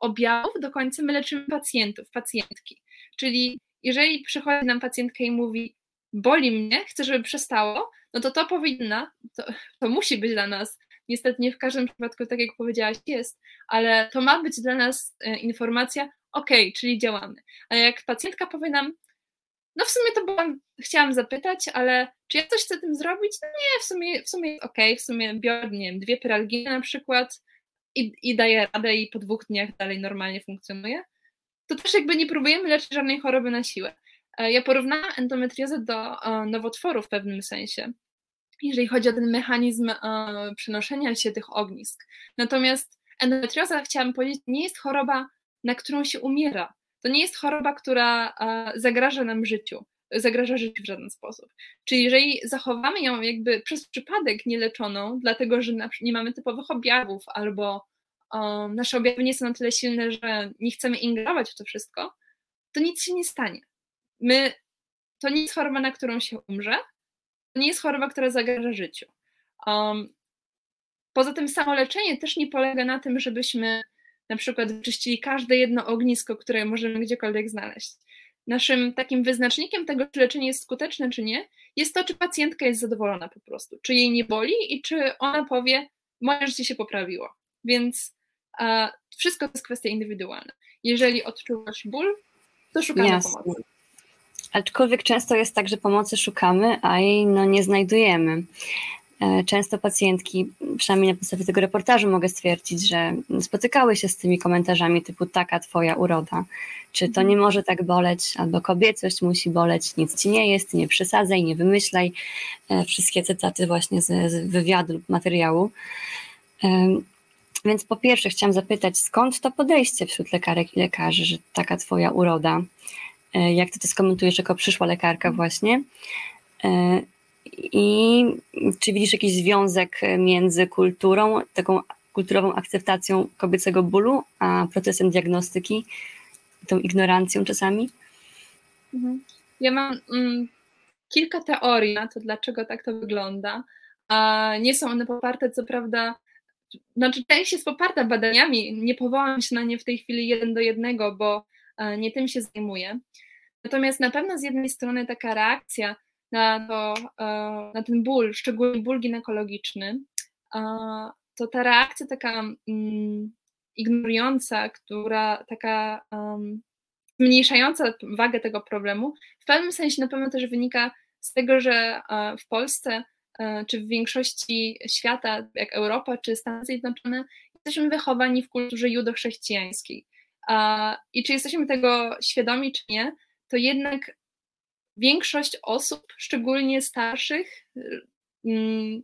objawów do końca, my leczymy pacjentów, pacjentki. Czyli jeżeli przychodzi nam pacjentka i mówi, boli mnie, chcę, żeby przestało, no to to powinna, to, to musi być dla nas, niestety nie w każdym przypadku, tak jak powiedziałaś, jest, ale to ma być dla nas e, informacja, ok, czyli działamy. A jak pacjentka powie nam, no w sumie to byłam, chciałam zapytać, ale czy ja coś chcę tym zrobić? No nie, w sumie, w sumie okej, w sumie biorę, nie wiem, dwie pyralginy na przykład i, i daję radę i po dwóch dniach dalej normalnie funkcjonuje. To też jakby nie próbujemy leczyć żadnej choroby na siłę. E, ja porównałam endometriozę do e, nowotworu w pewnym sensie, jeżeli chodzi o ten mechanizm e, przenoszenia się tych ognisk. Natomiast endometrioza, chciałam powiedzieć, nie jest choroba, na którą się umiera. To nie jest choroba, która zagraża nam życiu, zagraża życiu w żaden sposób. Czyli jeżeli zachowamy ją jakby przez przypadek nieleczoną, dlatego że nie mamy typowych objawów albo nasze objawy nie są na tyle silne, że nie chcemy ingerować w to wszystko, to nic się nie stanie. My, to nie jest choroba, na którą się umrze, to nie jest choroba, która zagraża życiu. Um, poza tym samo leczenie też nie polega na tym, żebyśmy na przykład wyczyścili każde jedno ognisko, które możemy gdziekolwiek znaleźć. Naszym takim wyznacznikiem tego, czy leczenie jest skuteczne, czy nie, jest to, czy pacjentka jest zadowolona po prostu, czy jej nie boli i czy ona powie, moje życie się poprawiło. Więc a, wszystko to jest kwestia indywidualna. Jeżeli odczuwasz ból, to szukamy Jasne. pomocy. Aczkolwiek często jest tak, że pomocy szukamy, a jej no, nie znajdujemy. E, często pacjentki, przynajmniej na podstawie tego reportażu mogę stwierdzić, że spotykały się z tymi komentarzami typu taka twoja uroda, czy to nie może tak boleć, albo kobiecość musi boleć, nic ci nie jest, nie przesadzaj, nie wymyślaj. E, wszystkie cytaty właśnie z, wywiadu lub materiału. Więc po pierwsze chciałam zapytać, skąd to podejście wśród lekarek i lekarzy, że taka twoja uroda? E, jak ty to skomentujesz jako przyszła lekarka właśnie? I czy widzisz jakiś związek między kulturą, taką kulturową akceptacją kobiecego bólu, a procesem diagnostyki, tą ignorancją czasami? Mhm. Ja mam mm, kilka teorii na to, dlaczego tak to wygląda. A nie są one poparte, co prawda, znaczy część jest poparta badaniami, nie powołam się na nie w tej chwili jeden do jednego, bo e, nie tym się zajmuję. Natomiast na pewno z jednej strony taka reakcja na, to, e, na ten ból, szczególnie ból ginekologiczny, to ta reakcja taka mm, ignorująca, która taka zmniejszająca wagę tego problemu, w pewnym sensie na pewno też wynika z tego, że e, w Polsce e, czy w większości świata, jak Europa czy Stany Zjednoczone, jesteśmy wychowani w kulturze judochrześcijańskiej. I czy jesteśmy tego świadomi, czy nie, to jednak większość osób, szczególnie starszych, mm,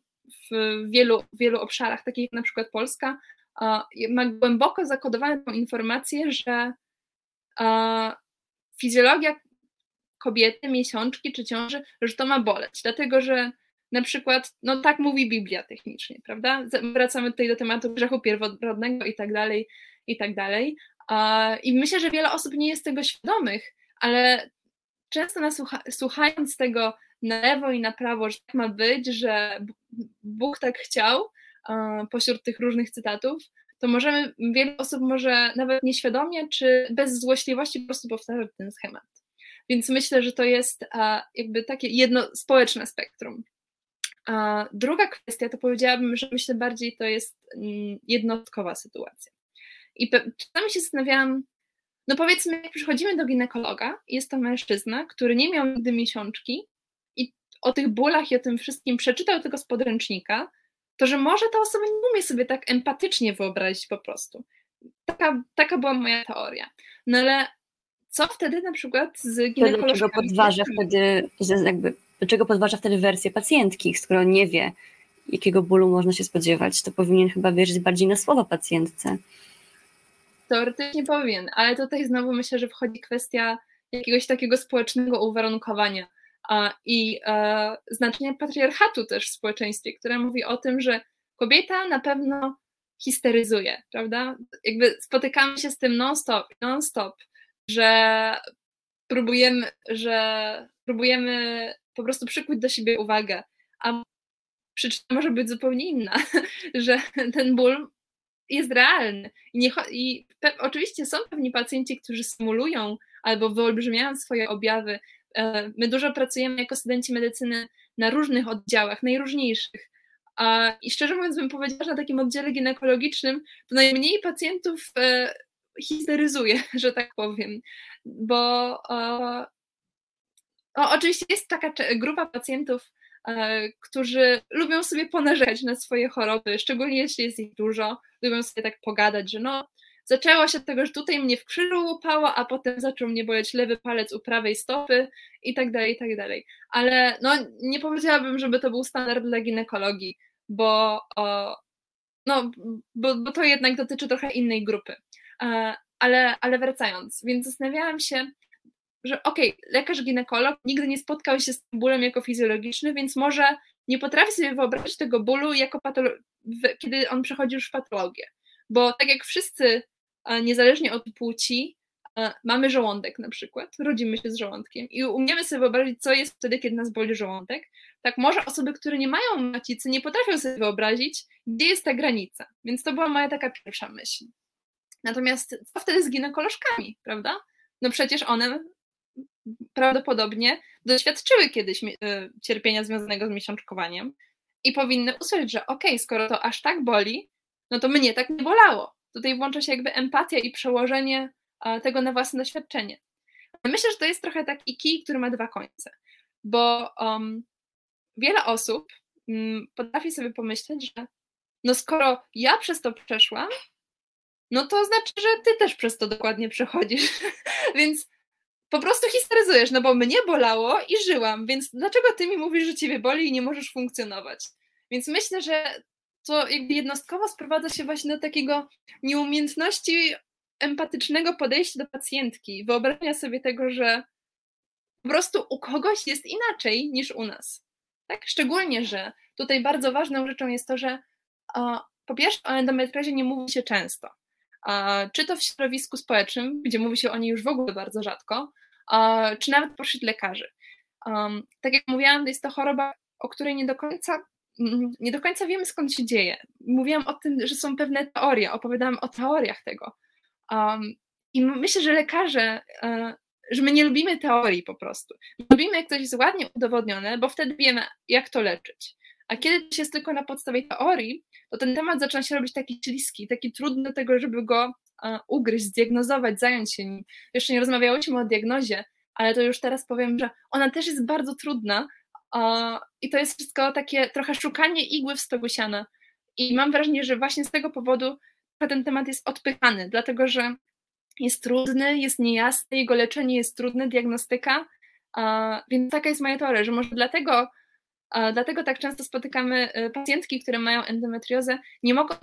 w wielu, wielu obszarach, takich jak na przykład Polska, ma głęboko zakodowaną informację, że fizjologia kobiety, miesiączki czy ciąży, że to ma boleć, dlatego że na przykład, no tak mówi Biblia technicznie, prawda? Wracamy tutaj do tematu grzechu pierworodnego i tak dalej, i tak dalej. I myślę, że wiele osób nie jest tego świadomych, ale często nasłucha, słuchając tego na lewo i na prawo, że tak ma być, że Bóg tak chciał, pośród tych różnych cytatów, to możemy, wiele osób może nawet nieświadomie czy bez złośliwości po prostu powtarzać ten schemat. Więc myślę, że to jest jakby takie jedno społeczne spektrum. Druga kwestia to powiedziałabym, że myślę bardziej to jest mm, jednostkowa sytuacja. I czasami się zastanawiałam, no powiedzmy, jak przychodzimy do ginekologa, jest to mężczyzna, który nie miał nigdy miesiączki i o tych bólach i o tym wszystkim przeczytał tylko z podręcznika, to że może ta osoba nie umie sobie tak empatycznie wyobrazić po prostu. Taka, taka była moja teoria. No ale co wtedy na przykład z ginekolożkami? Dlaczego podważa wtedy, jakby, dlaczego podważa wtedy wersję pacjentki, skoro nie wie, jakiego bólu można się spodziewać, to powinien chyba wierzyć bardziej na słowo pacjentce. Teoretycznie powinien, ale tutaj znowu myślę, że wchodzi kwestia jakiegoś takiego społecznego uwarunkowania i e, znaczenia patriarchatu też w społeczeństwie, które mówi o tym, że kobieta na pewno histeryzuje, prawda? Jakby spotykamy się z tym non-stop, non-stop, że próbujemy, że próbujemy po prostu przykuć do siebie uwagę, a przyczyna może być zupełnie inna, że ten ból jest realny. I, nie, i pe, oczywiście są pewni pacjenci, którzy symulują albo wyolbrzymiają swoje objawy. E, my dużo pracujemy jako studenci medycyny na różnych oddziałach, najróżniejszych. I szczerze mówiąc, bym powiedziała, że na takim oddziale ginekologicznym to najmniej pacjentów e, histeryzuje, że tak powiem, bo o, oczywiście jest taka grupa pacjentów, E, którzy lubią sobie ponarzekać na swoje choroby, szczególnie jeśli jest ich dużo, lubią sobie tak pogadać, że no, zaczęło się od tego, że tutaj mnie w krzyżu łupało, a potem zaczął mnie boleć lewy palec u prawej stopy i tak dalej, i tak dalej. Ale no, nie powiedziałabym, żeby to był standard dla ginekologii, bo, o, no, bo, bo to jednak dotyczy trochę innej grupy. E, ale, ale wracając, więc zastanawiałam się, że okej, okay, lekarz ginekolog nigdy nie spotkał się z bólem jako fizjologiczny, więc może nie potrafi sobie wyobrazić tego bólu jako patolo- kiedy on przechodzi już w patologię. Bo tak jak wszyscy, niezależnie od płci, mamy żołądek na przykład, rodzimy się z żołądkiem i umiemy sobie wyobrazić, co jest wtedy, kiedy nas boli żołądek, tak może osoby, które nie mają macicy, nie potrafią sobie wyobrazić, gdzie jest ta granica. Więc to była moja taka pierwsza myśl. Natomiast co wtedy z ginekolożkami, prawda? No przecież one prawdopodobnie doświadczyły kiedyś y, cierpienia związanego z miesiączkowaniem i powinny usłyszeć, że okej, okay, skoro to aż tak boli, no to mnie tak nie bolało. Tutaj włącza się jakby empatia i przełożenie tego na własne doświadczenie. Myślę, że to jest trochę taki kij, który ma dwa końce, bo um, wiele osób, mm, potrafię sobie pomyśleć, że no skoro ja przez to przeszłam, no to znaczy, że ty też przez to dokładnie przechodzisz. więc po prostu histeryzujesz, no bo mnie bolało i żyłam, więc dlaczego ty mi mówisz, że ciebie boli i nie możesz funkcjonować? Więc myślę, że to jakby jednostkowo sprowadza się właśnie do takiego nieumiejętności empatycznego podejścia do pacjentki, wyobrażenia sobie tego, że po prostu u kogoś jest inaczej niż u nas. Tak? Szczególnie, że tutaj bardzo ważną rzeczą jest to, że po pierwsze o endometriozie nie mówi się często. Czy to w środowisku społecznym, gdzie mówi się o niej już w ogóle bardzo rzadko, czy nawet pośród lekarzy. Tak jak mówiłam, jest to choroba, o której nie do końca mm, nie do końca wiemy skąd się dzieje. Mówiłam o tym, że są pewne teorie, opowiadałam o teoriach tego. Um, I myślę, że lekarze, e, że my nie lubimy teorii po prostu. Lubimy, jak coś jest ładnie udowodnione, bo wtedy wiemy, jak to leczyć. A kiedy to jest tylko na podstawie teorii, to ten temat zaczyna się robić taki śliski, taki trudny tego, żeby go e, ugryźć, zdiagnozować, zająć się nim. Jeszcze nie rozmawiałyśmy o diagnozie, ale to już teraz powiem, że ona też jest bardzo trudna i to jest wszystko takie trochę szukanie igły w stogu siana. I mam wrażenie, że właśnie z tego powodu ten temat jest odpychany, dlatego że jest trudny, jest niejasny, jego leczenie jest trudne, diagnostyka, więc taka jest moja teoria, że może dlatego, dlatego tak często spotykamy y, pacjentki, które mają endometriozę, nie mogą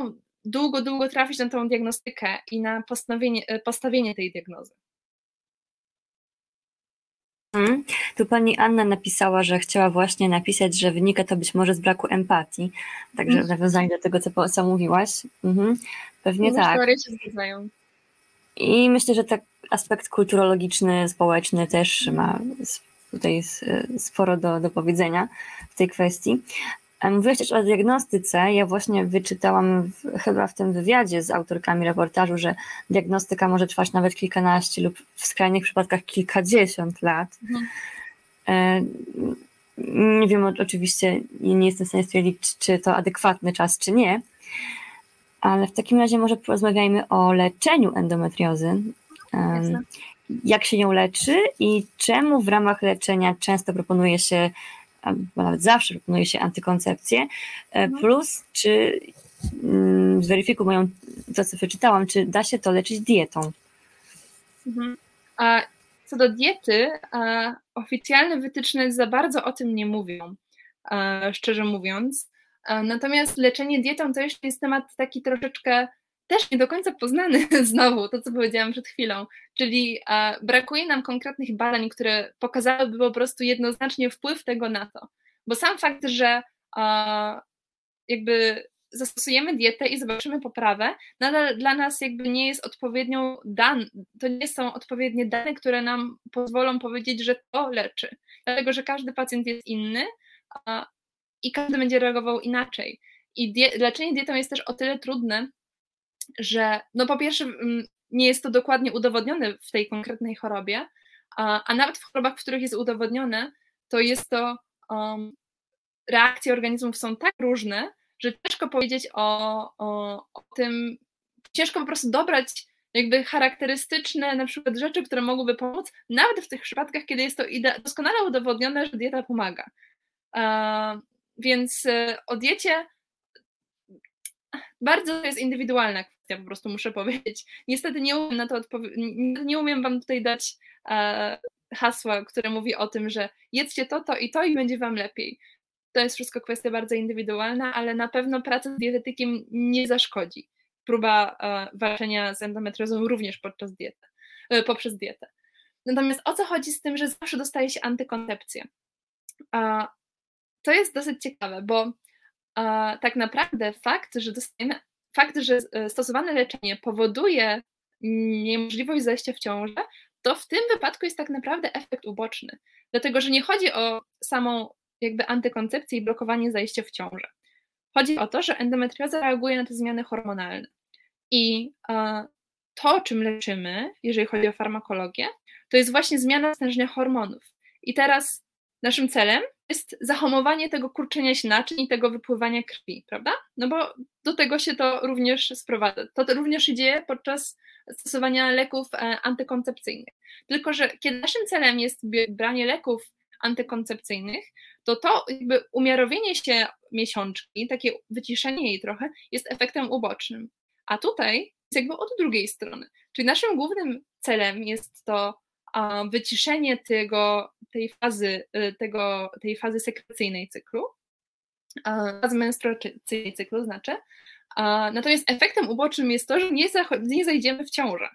długo, długo trafić na tą diagnostykę i na postawienie, y, postawienie tej diagnozy. Hmm. Tu pani Anna napisała, że chciała właśnie napisać, że wynika to być może z braku empatii. Także mm. nawiązanie do tego, co, co mówiłaś. Mhm. Pewnie tak. się zgadzają. I myślę, że tak aspekt kulturologiczny, społeczny też ma tutaj sporo do, do powiedzenia w tej kwestii. Mówiłaś też o diagnostyce. Ja właśnie wyczytałam w, chyba w tym wywiadzie z autorkami reportażu, że diagnostyka może trwać nawet kilkanaście lub w skrajnych przypadkach kilkadziesiąt lat. Mhm. E, nie wiem oczywiście, nie jestem w stanie stwierdzić, czy to adekwatny czas, czy nie, ale w takim razie może porozmawiajmy o leczeniu endometriozy. Jasne. Jak się ją leczy i czemu w ramach leczenia często proponuje się albo nawet zawsze proponuje się antykoncepcję, e, mhm. plus czy mm, zweryfikuj moją, to co wyczytałam, czy da się to leczyć dietą? Mhm. A co do diety, oficjalne wytyczne za bardzo o tym nie mówią, szczerze mówiąc. Natomiast leczenie dietą to jeszcze jest temat taki troszeczkę też nie do końca poznany znowu, to co powiedziałam przed chwilą, czyli brakuje nam konkretnych badań, które pokazałyby po prostu jednoznacznie wpływ tego na to. Bo sam fakt, że jakby zastosujemy dietę i zobaczymy poprawę, nadal dla nas jakby nie jest odpowiednią dan, to nie są odpowiednie dane, które nam pozwolą powiedzieć, że to leczy. Dlatego, że każdy pacjent jest inny i każdy będzie reagował inaczej. I die, leczenie dietą jest też o tyle trudne, że no po pierwsze nie jest to dokładnie udowodnione w tej konkretnej chorobie, a, a nawet w chorobach, w których jest udowodnione, to jest to um, reakcje organizmów są tak różne, że ciężko powiedzieć o, o, o tym, ciężko po prostu dobrać jakby charakterystyczne na przykład rzeczy, które mogłyby pomóc, nawet w tych przypadkach, kiedy jest to doskonale udowodnione, że dieta pomaga. więc e, o diecie bardzo jest indywidualna kwestia, po prostu muszę powiedzieć. Niestety nie umiem na to odpowiedzieć, nie umiem wam tutaj dać e, hasła, które mówi o tym, że jedzcie to, to i to i będzie wam lepiej. To jest wszystko kwestia bardzo indywidualna, ale na pewno praca z dietetykiem nie zaszkodzi. Próba e, walczenia z endometriozą również podczas diety, e, poprzez dietę. Natomiast o co chodzi z tym, że zawsze dostaje się antykoncepcję? To jest dosyć ciekawe, bo tak naprawdę fakt, że dostajemy, fakt, że e, stosowane leczenie powoduje niemożliwość zajścia w ciążę, to w tym wypadku jest tak naprawdę efekt uboczny. Dlatego, że nie chodzi o samą jakby antykoncepcję i blokowanie zajścia w ciążę. Chodzi o to, że endometrioza reaguje na te zmiany hormonalne. I to, czym leczymy, jeżeli chodzi o farmakologię, to jest właśnie zmiana stężenia hormonów. I teraz naszym celem jest zahamowanie tego kurczenia się naczyń i tego wypływania krwi, prawda? No bo do tego się to również sprowadza. To, to również dzieje podczas stosowania leków e, antykoncepcyjnych. Tylko, że kiedy naszym celem jest branie leków antykoncepcyjnych, to to jakby umiarowienie się miesiączki, takie wyciszenie jej trochę, jest efektem ubocznym. A tutaj jest jakby od drugiej strony. Czyli naszym głównym celem jest to wyciszenie tego, tej, fazy, y, tego, tej fazy sekrecyjnej cyklu, fazy menstruacyjnej cyklu znaczy. Natomiast efektem ubocznym jest to, że nie, nie zajdziemy w ciążę.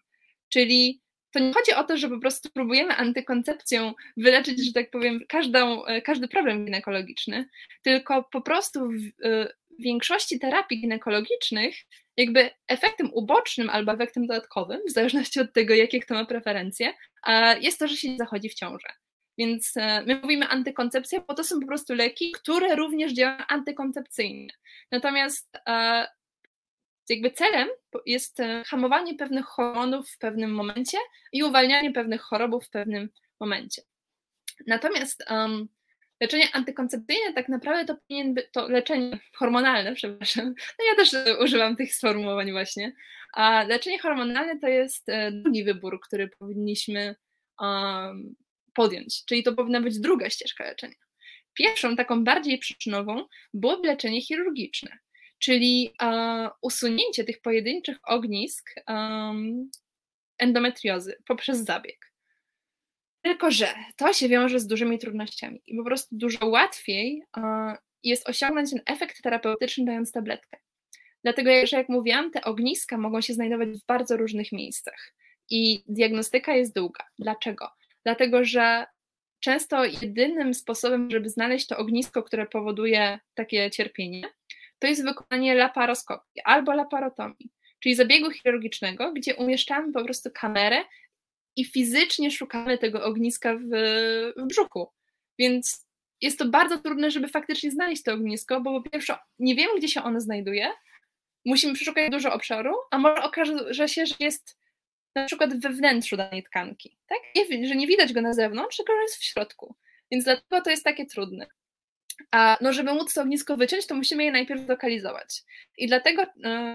Czyli to nie chodzi o to, że po prostu próbujemy antykoncepcją wyleczyć, że tak powiem, każdą, e, każdy problem ginekologiczny, tylko po prostu e, w większości terapii ginekologicznych jakby efektem ubocznym albo efektem dodatkowym, w zależności od tego, jakie kto ma preferencje, jest to, że się nie zachodzi w ciążę. Więc e, my mówimy antykoncepcja, bo to są po prostu leki, które również działają antykoncepcyjnie. Natomiast jakby celem jest e, hamowanie pewnych hormonów w pewnym momencie i uwalnianie pewnych chorobów w pewnym momencie. Natomiast um, leczenie antykoncepcyjne tak naprawdę to powinien być, to leczenie hormonalne, przepraszam, no ja też używam tych sformułowań właśnie, a leczenie hormonalne to jest e, drugi wybór, który powinniśmy um, podjąć, czyli to powinna być druga ścieżka leczenia. Pierwszą, taką bardziej przyczynową, byłoby leczenie chirurgiczne czyli e, usunięcie tych pojedynczych ognisk endometriozy poprzez zabieg. Tylko, że to się wiąże z dużymi trudnościami i po prostu dużo łatwiej e, jest osiągnąć ten efekt terapeutyczny dając tabletkę. Dlatego, że jak mówiłam, te ogniska mogą się znajdować w bardzo różnych miejscach i diagnostyka jest długa. Dlaczego? Dlatego, że często jedynym sposobem, żeby znaleźć to ognisko, które powoduje takie cierpienie, to jest wykonanie laparoskopii albo laparotomii, czyli zabiegu chirurgicznego, gdzie umieszczamy po prostu kamerę i fizycznie szukamy tego ogniska w, w brzuchu. Więc jest to bardzo trudne, żeby faktycznie znaleźć to ognisko, bo po pierwsze nie wiemy, gdzie się ono znajduje, musimy przeszukać dużo obszaru, a może okaże się, że jest na przykład we wnętrzu danej tkanki, tak? Nie, że nie widać go na zewnątrz, tylko że jest w środku. Więc dlatego to jest takie trudne. A no, żeby móc to ognisko wyciąć, to musimy je najpierw lokalizować. I dlatego y,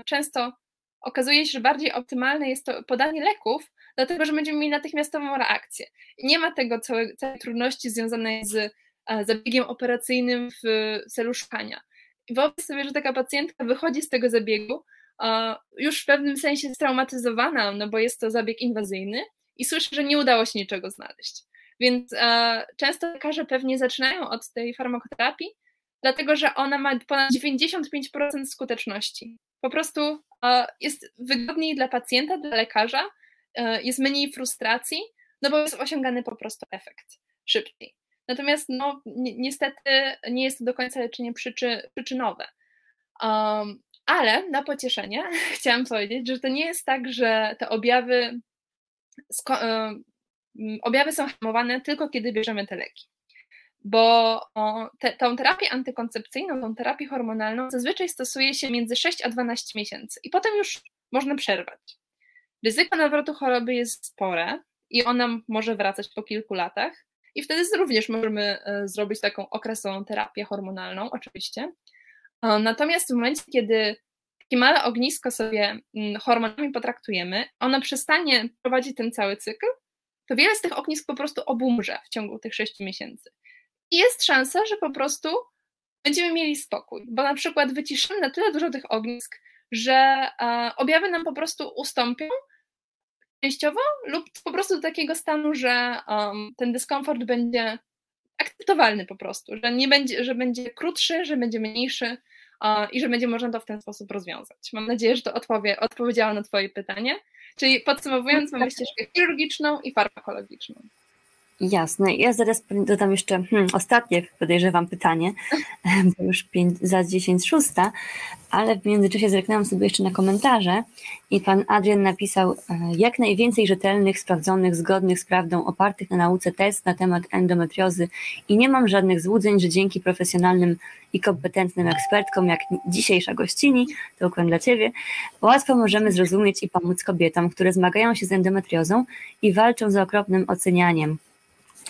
często okazuje się, że bardziej optymalne jest to podanie leków, dlatego że będziemy mieli natychmiastową reakcję. Nie ma tego całej, całej trudności związanej z e, zabiegiem operacyjnym w celu szukania. Wyobraź sobie, że taka pacjentka wychodzi z tego zabiegu e, już w pewnym sensie straumatyzowana, no bo jest to zabieg inwazyjny i słyszy, że nie udało się niczego znaleźć. Więc e, często lekarze pewnie zaczynają od tej farmakoterapii, dlatego że ona ma ponad 95% skuteczności. Po prostu jest wygodniej dla pacjenta, dla lekarza, jest mniej frustracji, no bo jest osiągany po prostu efekt szybciej. Natomiast no, ni niestety nie jest to do końca leczenie przyczy przyczynowe. Um, ale na pocieszenie chciałam powiedzieć, że to nie jest tak, że te objawy e, objawy są hamowane tylko kiedy bierzemy te leki. Bo te, tą terapię antykoncepcyjną, tą terapię hormonalną zazwyczaj stosuje się między 6 a 12 miesięcy i potem już można przerwać. Ryzyko nawrotu choroby jest spore i ona może wracać po kilku latach, i wtedy również możemy e, zrobić taką okresową terapię hormonalną, oczywiście. Natomiast w momencie, kiedy takie małe ognisko sobie mm, hormonami potraktujemy, ona przestanie prowadzić ten cały cykl to wiele z tych ognisk po prostu obumrze w ciągu tych 6 miesięcy. I jest szansa, że po prostu będziemy mieli spokój, bo na przykład wyciszymy na tyle dużo tych ognisk, że e, objawy nam po prostu ustąpią częściowo lub po prostu do takiego stanu, że um, ten dyskomfort będzie akceptowalny po prostu, że nie będzie, że będzie krótszy, że będzie mniejszy uh, i że będzie można to w ten sposób rozwiązać. Mam nadzieję, że to odpowie, odpowiedziała na Twoje pytanie. Czyli podsumowując, mamy ścieżkę chirurgiczną i farmakologiczną. Jasne. Ja zaraz dodam jeszcze hmm, ostatnie, podejrzewam, pytanie, bo już 5, za 10 szósta, ale w międzyczasie zerknęłam sobie jeszcze na komentarze i pan Adrian napisał e, jak najwięcej rzetelnych, sprawdzonych, zgodnych z prawdą, opartych na nauce test na temat endometriozy i nie mam żadnych złudzeń, że dzięki profesjonalnym i kompetentnym ekspertkom, jak dzisiejsza gościni, to ukłon dla Ciebie, łatwo możemy zrozumieć i pomóc kobietom, które zmagają się z endometriozą i walczą z okropnym ocenianiem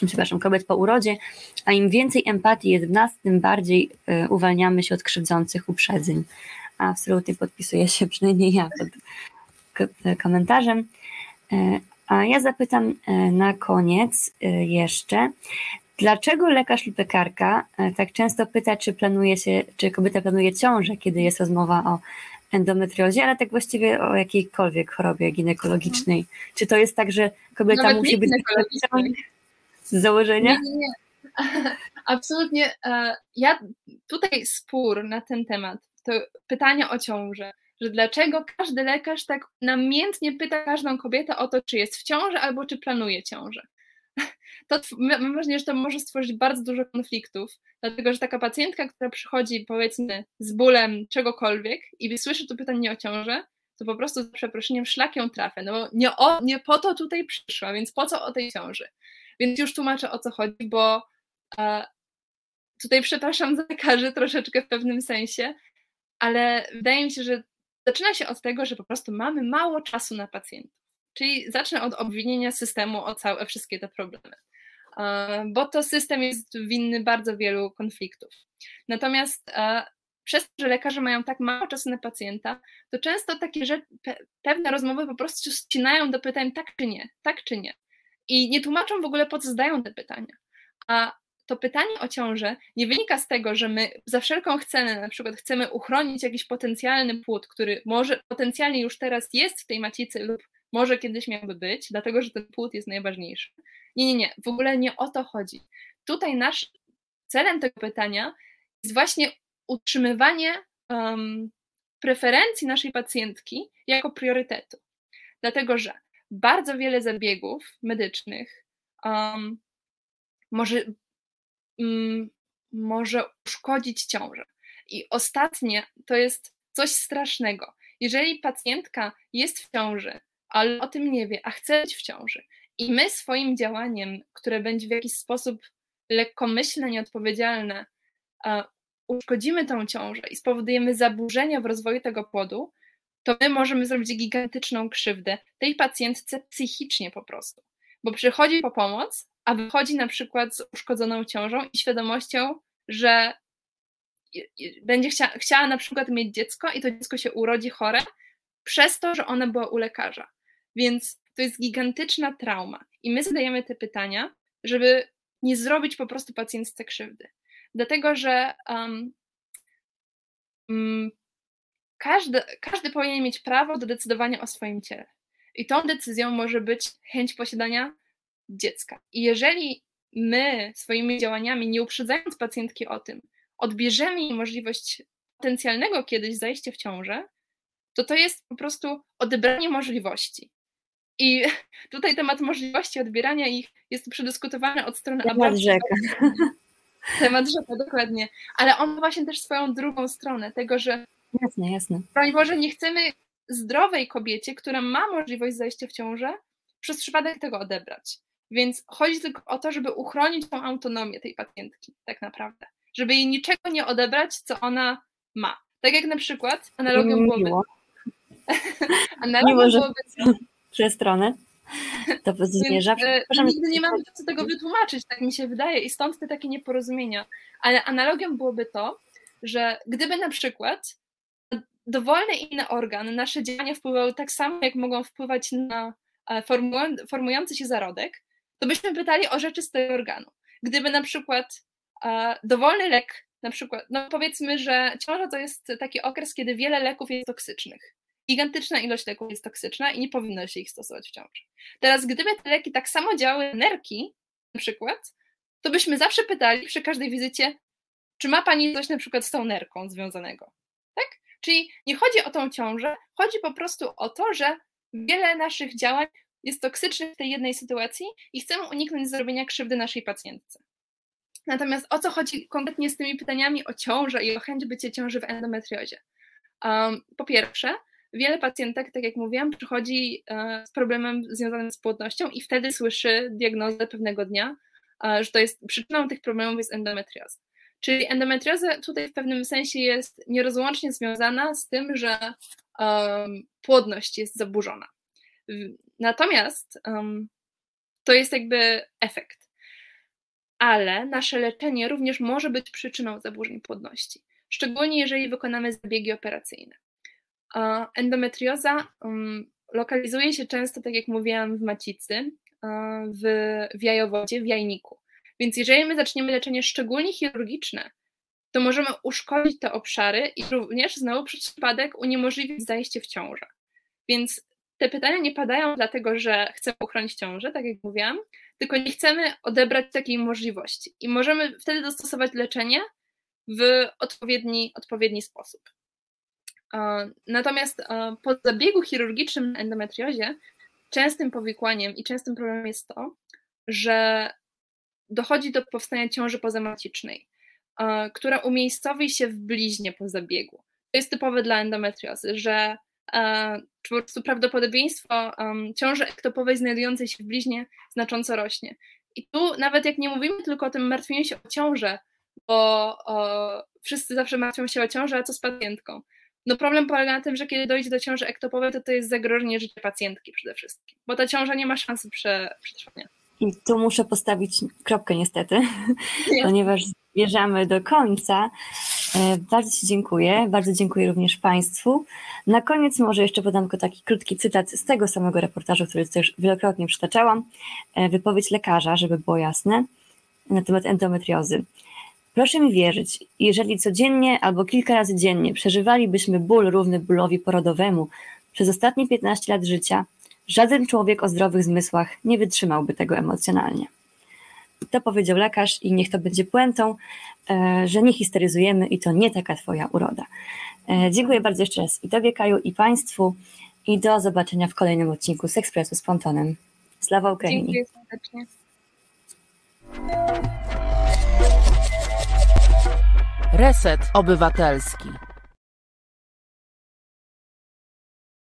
przepraszam, kobiet po urodzie, a im więcej empatii jest w nas, tym bardziej y, uwalniamy się od krzywdzących uprzedzeń. Absolutnie podpisuję się, przynajmniej ja pod komentarzem. Y, a ja zapytam na koniec jeszcze, Dlaczego lekarz lub lekarka e, tak często pyta, czy planuje się, czy kobieta planuje ciążę, kiedy jest rozmowa o endometriozie, ale tak właściwie o jakiejkolwiek chorobie ginekologicznej? Czy to jest tak, że kobieta Nawet musi być z założenia? Nie, nie, nie. Absolutnie. E, ja tutaj spór na ten temat, to pytanie o ciążę, że dlaczego każdy lekarz tak namiętnie pyta każdą kobietę o to, czy jest w ciąży albo czy planuje ciążę. To mam wrażenie, że to może stworzyć bardzo dużo konfliktów, dlatego że taka pacjentka, która przychodzi powiedzmy z bólem czegokolwiek i słyszy to pytanie o ciążę, to po prostu z przeproszeniem szlak ją trafia, no bo nie, o, nie po to tutaj przyszła, więc po co o tej ciąży? Więc już tłumaczę o co chodzi, bo e, tutaj przepraszam za lekarzy troszeczkę w pewnym sensie, ale wydaje mi się, że zaczyna się od tego, że po prostu mamy mało czasu na pacjentów. Czyli zacznę od obwinienia systemu o całe wszystkie te problemy, e, bo to system jest winny bardzo wielu konfliktów. Natomiast e, przez to, że lekarze mają tak mało czasu na pacjenta, to często takie rzeczy, pewne rozmowy po prostu ścinają do pytań tak czy nie, tak czy nie. I nie tłumaczą w ogóle, po co zadają te pytania. A to pytanie o ciążę nie wynika z tego, że my za wszelką cenę, na przykład chcemy uchronić jakiś potencjalny płód, który może potencjalnie już teraz jest w tej macicy lub może kiedyś miałby być, dlatego że ten płód jest najważniejszy. Nie, nie, nie, w ogóle nie o to chodzi. Tutaj nasz celem tego pytania jest właśnie utrzymywanie um, preferencji naszej pacjentki jako priorytetu. Dlatego, że bardzo wiele zabiegów medycznych um, może Mm, może uszkodzić ciążę. I ostatnie to jest coś strasznego. Jeżeli pacjentka jest w ciąży, ale o tym nie wie, a chce być w ciąży, i my swoim działaniem, które będzie w jakiś sposób lekkomyślne, nieodpowiedzialne, uszkodzimy tą ciążę i spowodujemy zaburzenia w rozwoju tego płodu, to my możemy zrobić gigantyczną krzywdę tej pacjentce psychicznie po prostu. Bo przychodzi po pomoc, a wychodzi na przykład z uszkodzoną ciążą i świadomością, że będzie chcia, chciała na przykład mieć dziecko i to dziecko się urodzi chore przez to, że ona była u lekarza. Więc to jest gigantyczna trauma. I my zadajemy te pytania, żeby nie zrobić po prostu pacjentce krzywdy. Dlatego, że um, każdy, każdy powinien mieć prawo do decydowania o swoim ciele. I tą decyzją może być chęć posiadania dziecka. I jeżeli my swoimi działaniami, nie uprzedzając pacjentki o tym, odbierzemy jej możliwość potencjalnego kiedyś zajścia w ciążę, to to jest po prostu odebranie możliwości. I tutaj temat możliwości odbierania ich jest przedyskutowany od strony temat aborcji. Rzeka. Temat rzeka, dokładnie. Ale on ma właśnie też swoją drugą stronę, tego, że jasne, jasne. broń Boże, nie chcemy zdrowej kobiecie, która ma możliwość zajścia w ciążę, przez przypadek tego odebrać. Więc chodzi tylko o to, żeby uchronić tą autonomię tej pacjentki, tak naprawdę. Żeby jej niczego nie odebrać, co ona ma. Tak jak na przykład analogią byłoby. Miło. analogią Miło, byłoby. Przez stronę. To zmierza. E, nigdy nie mamy co tego wytłumaczyć, tak mi się wydaje, i stąd te takie nieporozumienia. Ale analogią byłoby to, że gdyby na przykład dowolny inny organ nasze działania wpływały tak samo, jak mogą wpływać na e, formujący się zarodek, to byśmy pytali o rzeczy z tego organu. Gdyby na przykład e, dowolny lek, na przykład, no powiedzmy, że ciąża to jest taki okres, kiedy wiele leków jest toksycznych. Gigantyczna ilość leków jest toksyczna i nie powinno się ich stosować w ciąży. Teraz, gdyby te leki tak samo działały nerki, na przykład, to byśmy zawsze pytali przy każdej wizycie, czy ma pani coś na przykład z tą nerką związanego. Czyli nie chodzi o tą ciążę, chodzi po prostu o to, że wiele naszych działań jest toksyczny w tej jednej sytuacji i chcemy uniknąć zrobienia krzywdy naszej pacjentce. Natomiast o co chodzi konkretnie z tymi pytaniami o ciążę i o chęć bycia ciąży w endometriozie? Um, po pierwsze, wiele pacjentek, tak jak mówiłam, przychodzi e, z problemem związanym z płodnością i wtedy słyszy diagnozę pewnego dnia, e, że to jest przyczyną tych problemów jest endometrioza. Czyli endometrioza tutaj w pewnym sensie jest nierozłącznie związana z tym, że um, płodność jest zaburzona. Natomiast um, to jest jakby efekt. Ale nasze leczenie również może być przyczyną zaburzeń płodności, szczególnie jeżeli wykonamy zabiegi operacyjne. Endometrioza um, lokalizuje się często, tak jak mówiłam, w macicy, w, w jajowodzie, w jajniku. Więc jeżeli my zaczniemy leczenie szczególnie chirurgiczne, to możemy uszkodzić te obszary i również znowu przez przypadek uniemożliwić zajście w ciążę. Więc te pytania nie padają dlatego, że chcemy uchronić ciążę, tak jak mówiłam, tylko nie chcemy odebrać takiej możliwości. I możemy wtedy dostosować leczenie w odpowiedni, odpowiedni sposób. Natomiast po zabiegu chirurgicznym na endometriozie częstym powikłaniem i częstym problemem jest to, że dochodzi do powstania ciąży pozamacicznej, która umiejscowi się w bliźnie po zabiegu. To jest typowe dla endometriozy, że po prostu prawdopodobieństwo ciąży ektopowej znajdującej się w bliźnie znacząco rośnie. I tu nawet jak nie mówimy tylko o tym martwieniu się o ciążę, bo o, wszyscy zawsze martwią się o ciążę, a co z pacjentką? No problem polega na tym, że kiedy dojdzie do ciąży ektopowej, to to jest zagrożenie życia pacjentki przede wszystkim, bo ta ciąża nie ma szansy prze, przetrwania. I tu muszę postawić kropkę niestety, ponieważ zmierzamy do końca. E, bardzo Ci dziękuję, bardzo dziękuję również Państwu. Na koniec może jeszcze podam tylko taki krótki cytat z tego samego reportażu, który też wielokrotnie przytaczałam. E, wypowiedź lekarza, żeby było jasne, na temat endometriozy. Proszę mi wierzyć, jeżeli codziennie albo kilka razy dziennie przeżywalibyśmy ból równy bólowi porodowemu przez ostatnie 15 lat życia, żaden człowiek o zdrowych zmysłach nie wytrzymałby tego emocjonalnie. To powiedział lekarz i niech to będzie puentą, e, że nie histeryzujemy i to nie taka twoja uroda. E, dziękuję bardzo jeszcze raz i Tobie, Kaju, i Państwu i do zobaczenia w kolejnym odcinku z Ekspresu z Pontonem. Sława Ukrainie. Dziękuję serdecznie. Reset Obywatelski.